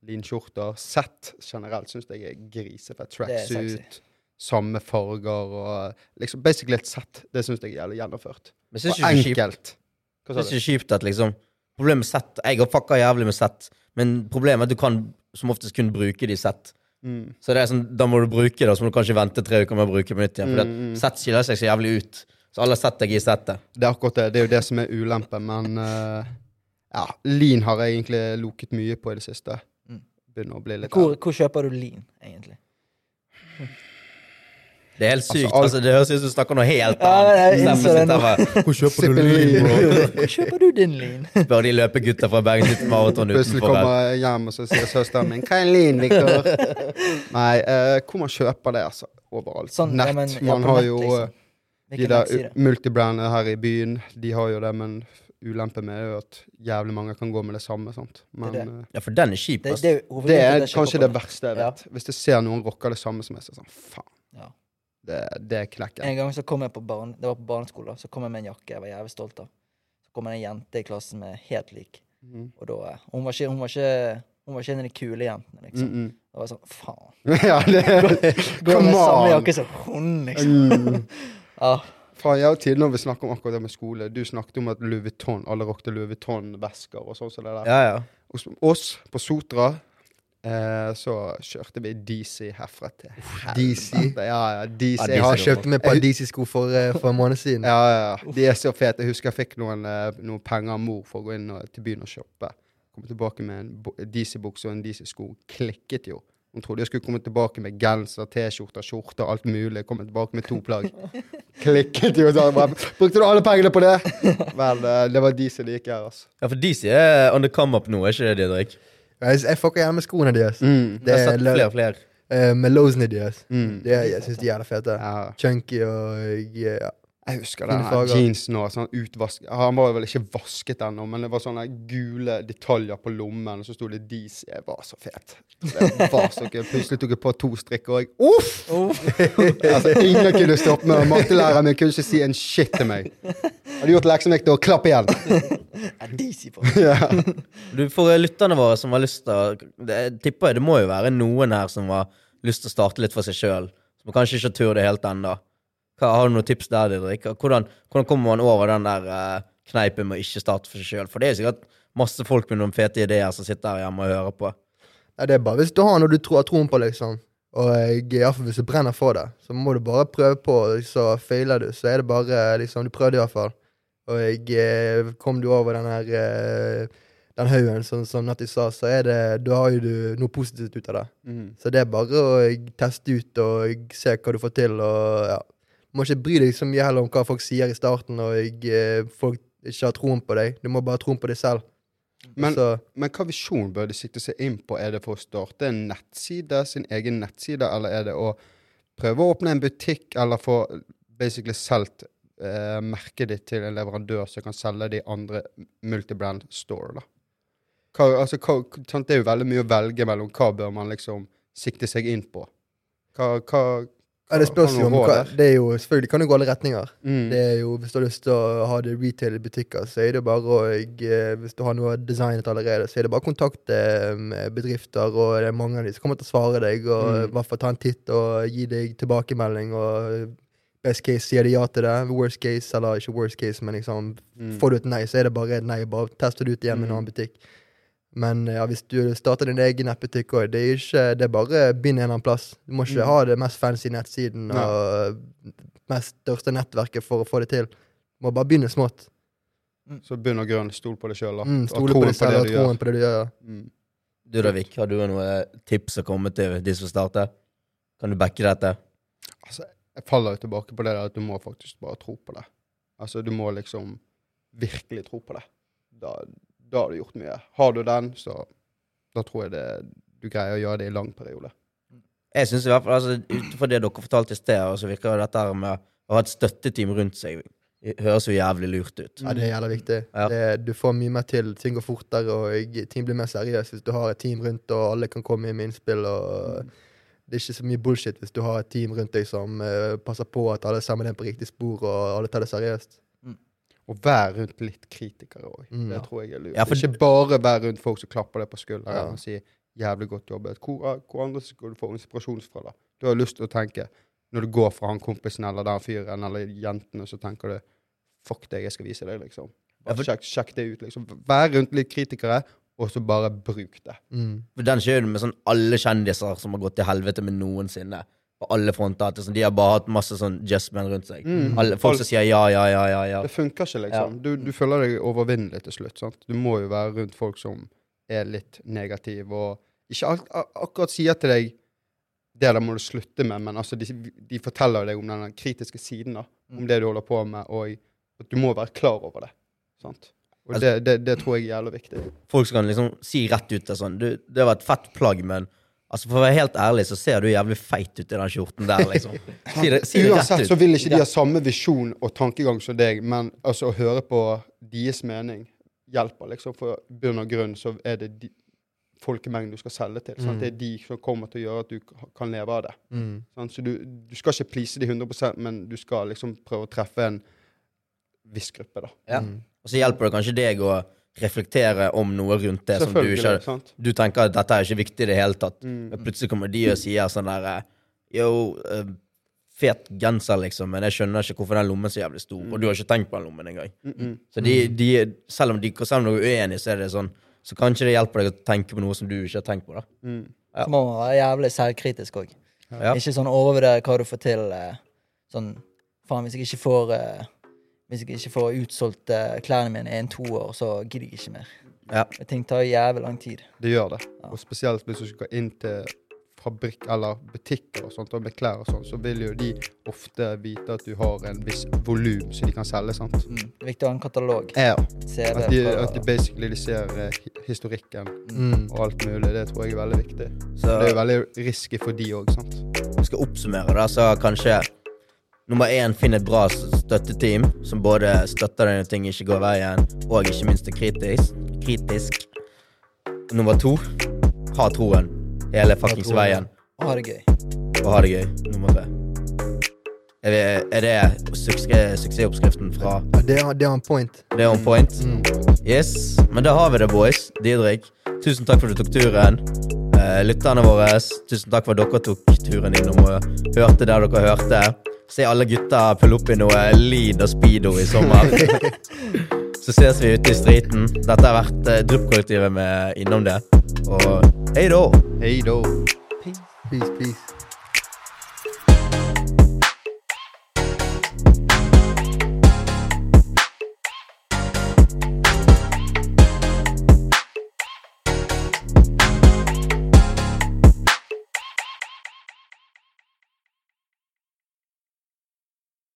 Ja. Lean-skjorter. Sett generelt syns jeg er grisefett. Det. Tracksuit, samme farger og liksom basically et sett. Det syns jeg er jævlig gjennomført. Men Og syns ikke det er enkelt. Hva synes sa ikke du? det er kjipt at liksom Problemet med sett Jeg har fucka jævlig med sett, men problemet er at du kan som oftest kun bruke de sett. Mm. Så det er sånn, da må du bruke det, og så må du kanskje vente tre uker med å bruke det på nytt igjen. For Mm, mm. sett skiller seg så jævlig ut. Så alle har sett deg i settet. Det er akkurat det. Det er jo det som er ulempen, men uh, ja, lean har jeg egentlig loket mye på i det siste. Begynner å bli litt Hvor, hvor kjøper du lean, egentlig? Det er helt sykt. alt- Altså, det høres ut som du snakker noe helt Ja, jeg annet. Hvor kjøper du lean, bro? Hvor kjøper du din lean? Spør de løpegutta fra Bergen City Marathon utenfor Plutselig kommer jeg hjem, og så sier søsteren min 'Hva er lean, Victor?' *laughs* Nei, uh, hvor man kjøper det, altså. Overalt. Sånn, ja, nett. men, ja, man har nett, jo liksom. eh, de der multibrandene her i byen, de har jo det, men ulempen med er jo at jævlig mange kan gå med det samme. sant? Men Det det, eh, Ja, for den er kjip. Det, det, er det er kanskje det verste jeg Ja. vet. Hvis jeg ser noen rocker det samme som meg, så er det sånn faen. Ja. Det, det er knekken. En gang så kom jeg på barn, det var på barneskolen, så kom jeg med en jakke jeg var jævlig stolt av. Så kom det en jente i klassen med helt lik. Mm. Og da, eh, hun, var ikke, hun, var ikke, hun var ikke en av de kule jentene, liksom. Mm -mm. Det var sånn, faen. *laughs* ja, det Går Come med samme jakke som hun, liksom. Mm. *laughs* Ja. Faen, jeg og Tine, når vi snakker om akkurat det med skole Du snakket om at Louis Vuitton, alle rockte Louis Vuitton-vesker og sånn som det der. Ja, ja. Hos oss på Sotra eh, så kjørte vi DC herfra til DC. Ja, ja, DC. Ja, Jeg har kjøpt meg et par DC-sko for, eh, for en måned siden. *laughs* Ja, ja, ja. De er så fete. Jeg husker jeg fikk noen, eh, noen penger av mor for å gå inn og, til byen og shoppe. Kom tilbake med en DC-bukse og en DC-sko. Klikket jo. Hun trodde jeg skulle komme tilbake med genser, T-skjorter, skjorter, alt mulig. Komme tilbake med to plagg. *laughs* Klikket jo. sånn. Brukte du alle pengene på det? Vel, eh, det var de som gikk her, altså. ja, for de er on the come up nå, er ikke det, Didrik? Jeg, jeg fucker gjerne med skoene deres. Mm. Det er flere og flere. Uh, med losene deres. Mm. Det jeg syns de er jævla fete. Ja. Chunky og ja. Jeg husker her jeansen og sånn utvask... Han var vel ikke vasket ennå, men det var sånne gule detaljer på lommen, og så sto det DC. Jeg var så fet. Det var så gøy. Plutselig tok jeg på to strikker, og jeg Uff! *laughs* altså, ingen kunne stoppe meg. Mattelæreren min kunne ikke si en shit til meg. Hadde gjort leksen vekk, da. Klapp igjen. Ja, DC på. *laughs* ja. Du, For lytterne våre som har lyst til å det, tipper jeg det må jo være noen her som har lyst til å starte litt for seg sjøl, som kanskje ikke tur det helt ennå. Har du noen tips der, Didrik? Hvordan, hvordan kommer man over den der uh, kneipen med å ikke starte for seg sjøl? For det er sikkert masse folk med noen fete ideer som sitter her hjemme og hører på. Ja, det er bare hvis du har noe du tror, har troen på, liksom. Og jeg, i hvert fall hvis du brenner for det, så må du bare prøve på. Så feiler du, så er det bare liksom Du prøvde i hvert fall. Og jeg eh, kom du over den her eh, den haugen, som, som Natti sa, så er det Da har jo du noe positivt ut av det. Mm. Så det er bare å eh, teste ut og se hva du får til, og ja. Må ikke bry deg så mye heller om hva folk sier i starten, og eh, folk ikke har troen på deg. Du må bare ha troen på deg selv. Men, så, men hva visjon bør de sikte seg inn på? Er det for å starte en nettside, sin egen nettside, eller er det å prøve å åpne en butikk, eller få basically solgt eh, merket ditt til en leverandør som kan selge det i andre multibrand store, da? Hva, altså, hva. Det er jo veldig mye å velge mellom. Hva bør man liksom sikte seg inn på? Hva, hva ja, det spørs jo om hva? Det er jo selvfølgelig kan det gå alle retninger. Mm. Det er jo, Hvis du har lyst til å ha det retail i butikker, så er det bare å eh, Hvis du har noe designet allerede, så er det bare å kontakte eh, bedrifter, og det er mange av de som kommer til å svare deg, og Mm. hvert fall ta en titt og gi deg tilbakemelding. og Best case sier de ja til det. Worst case, eller ikke worst case, men liksom Mm. Får du et nei, så er det bare et nei. Bare tester det ut igjen med en Mm. annen butikk. Men ja, hvis du starter din egen nettbutikk òg, det er ikke Det er bare bind en eller annen plass. Du må ikke Mm. ha det mest fancy nettsiden Nei. og mest største nettverket for å få det til. Du må bare begynne smått. Så bunn og grunn, stol på deg sjøl, da. Mm, Stole på troen deg selv og troen på det du gjør. Mm. Du da, Vik, har du noen tips å komme til de som starter? Kan du backe dette? Altså, jeg faller jo tilbake på det der at du må faktisk bare tro på det. Altså, du må liksom virkelig tro på det. Da, da har du gjort mye. Har du den, så da tror jeg det, du greier å gjøre det i lang periode. Jeg synes i hvert fall, altså, Ut fra det dere fortalte i sted, så virker jo dette med å ha et støtteteam rundt seg høres jo jævlig lurt ut. Ja, det er jævlig viktig. Ja. Det, du får mye mer til. Ting går fortere, og ting blir mer seriøst hvis du har et team rundt, og alle kan komme inn med innspill. og Det er ikke så mye bullshit hvis du har et team rundt deg som uh, passer på at alle sammen er på riktig spor, og alle tar det seriøst. Og vær rundt litt kritikere òg. Mm. Det tror jeg er lurt. Ja, for- Ikke bare vær rundt folk som klapper deg på skulderen Ja. og sier 'jævlig godt jobbet'. Hvor, hvor andre skal du få inspirasjon fra, da? Du har lyst til å tenke, når du går fra han kompisen eller den fyren eller jentene, så tenker du 'fuck deg, jeg skal vise deg', liksom. Ja, for- sjekk, sjekk det ut, liksom. Vær rundt litt kritikere, og så bare bruk det. Mm. For Den skjer jo med sånn alle kjendiser som har gått til helvete med noensinne. På alle fronter. Er sånn, de har bare hatt masse sånn just men rundt seg. Mm. Alle, folk som sier ja, ja, ja, ja. ja. Det funker ikke, liksom. Du, du føler deg overvinnelig til slutt. sant? Du må jo være rundt folk som er litt negative, og ikke alt, akkurat sier til deg det der må du slutte med, men altså, de, de forteller deg om den kritiske siden da, om det du holder på med, og at du må være klar over det. sant? Og det, det, det tror jeg er jævlig viktig. Folk som kan liksom si rett ut det sånn du, Det var et fett plagg, men altså, for å være helt ærlig så ser du jævlig feit ut i den skjorten der, liksom. *laughs* Si det, si det Uansett så vil ikke de ha samme visjon og tankegang som deg, men altså å høre på deres mening hjelper, liksom. For i bunn og grunn så er det de, folkemengden du skal selge til. Mm. Det er de som kommer til å gjøre at du kan leve av det. Mm. Sånn, Så du, du skal ikke please de 100 men du skal liksom prøve å treffe en viss gruppe, da. Ja. Mm. Og så hjelper det kanskje deg å reflektere om noe rundt det som du ikke sant? Du tenker at dette er ikke viktig i det hele tatt. Mm. Men plutselig kommer de og sier sånn der eh, Yo, eh, fet genser, liksom, men jeg skjønner ikke hvorfor den lommen er så jævlig stor. Og du har ikke tenkt på den lommen engang. Mm -mm. Så de, de, selv om de selv om du er uenig, så er det sånn Så kan ikke det hjelpe deg å tenke på noe som du ikke har tenkt på. da Mm. Så må man være jævlig selvkritisk òg. Ja. Ikke sånn overvurdere hva du får til. eh, Sånn Faen, hvis jeg ikke får Hvis jeg ikke får utsolgt eh, klærne mine innen to år, så gidder jeg ikke mer. Ja. Ting tar jævlig lang tid. Det gjør det. Ja. Og spesielt hvis du skal inn til fabrikk eller butikker og sånt, og med klær og sånn, så vil jo de ofte vite at du har en viss volum som de kan selge, sant? Mm. Det er viktig å ha en katalog. Ja. CV. At de, at de basically de ser eh, historikken Mm. og alt mulig. Det tror jeg er veldig viktig. Så Det er jo veldig risky for de òg, sant. vi skal oppsummere, da, så kanskje Nummer én, finn et bra støtteteam som både støtter deg når ting ikke går veien, og ikke minst er kritisk. kritisk. Nummer to, ha troen hele fuckings veien, Og ha det gøy. og ha det gøy. Nummer tre. Er det, er det suksessoppskriften fra det, er, er point. Det er on point? Mm. Yes. Men da har vi det, boys. Didrik, tusen takk for at du tok turen. Eh, lytterne våre, tusen takk for at dere tok turen innom og hørte der dere hørte. Se alle gutta pulle opp i noe lead og speedo i sommer. *laughs* Så ses vi ute i streeten. Dette har vært eh, Drypp-kollektivet med innom det. Og hei da! Hei da. Peace, peace.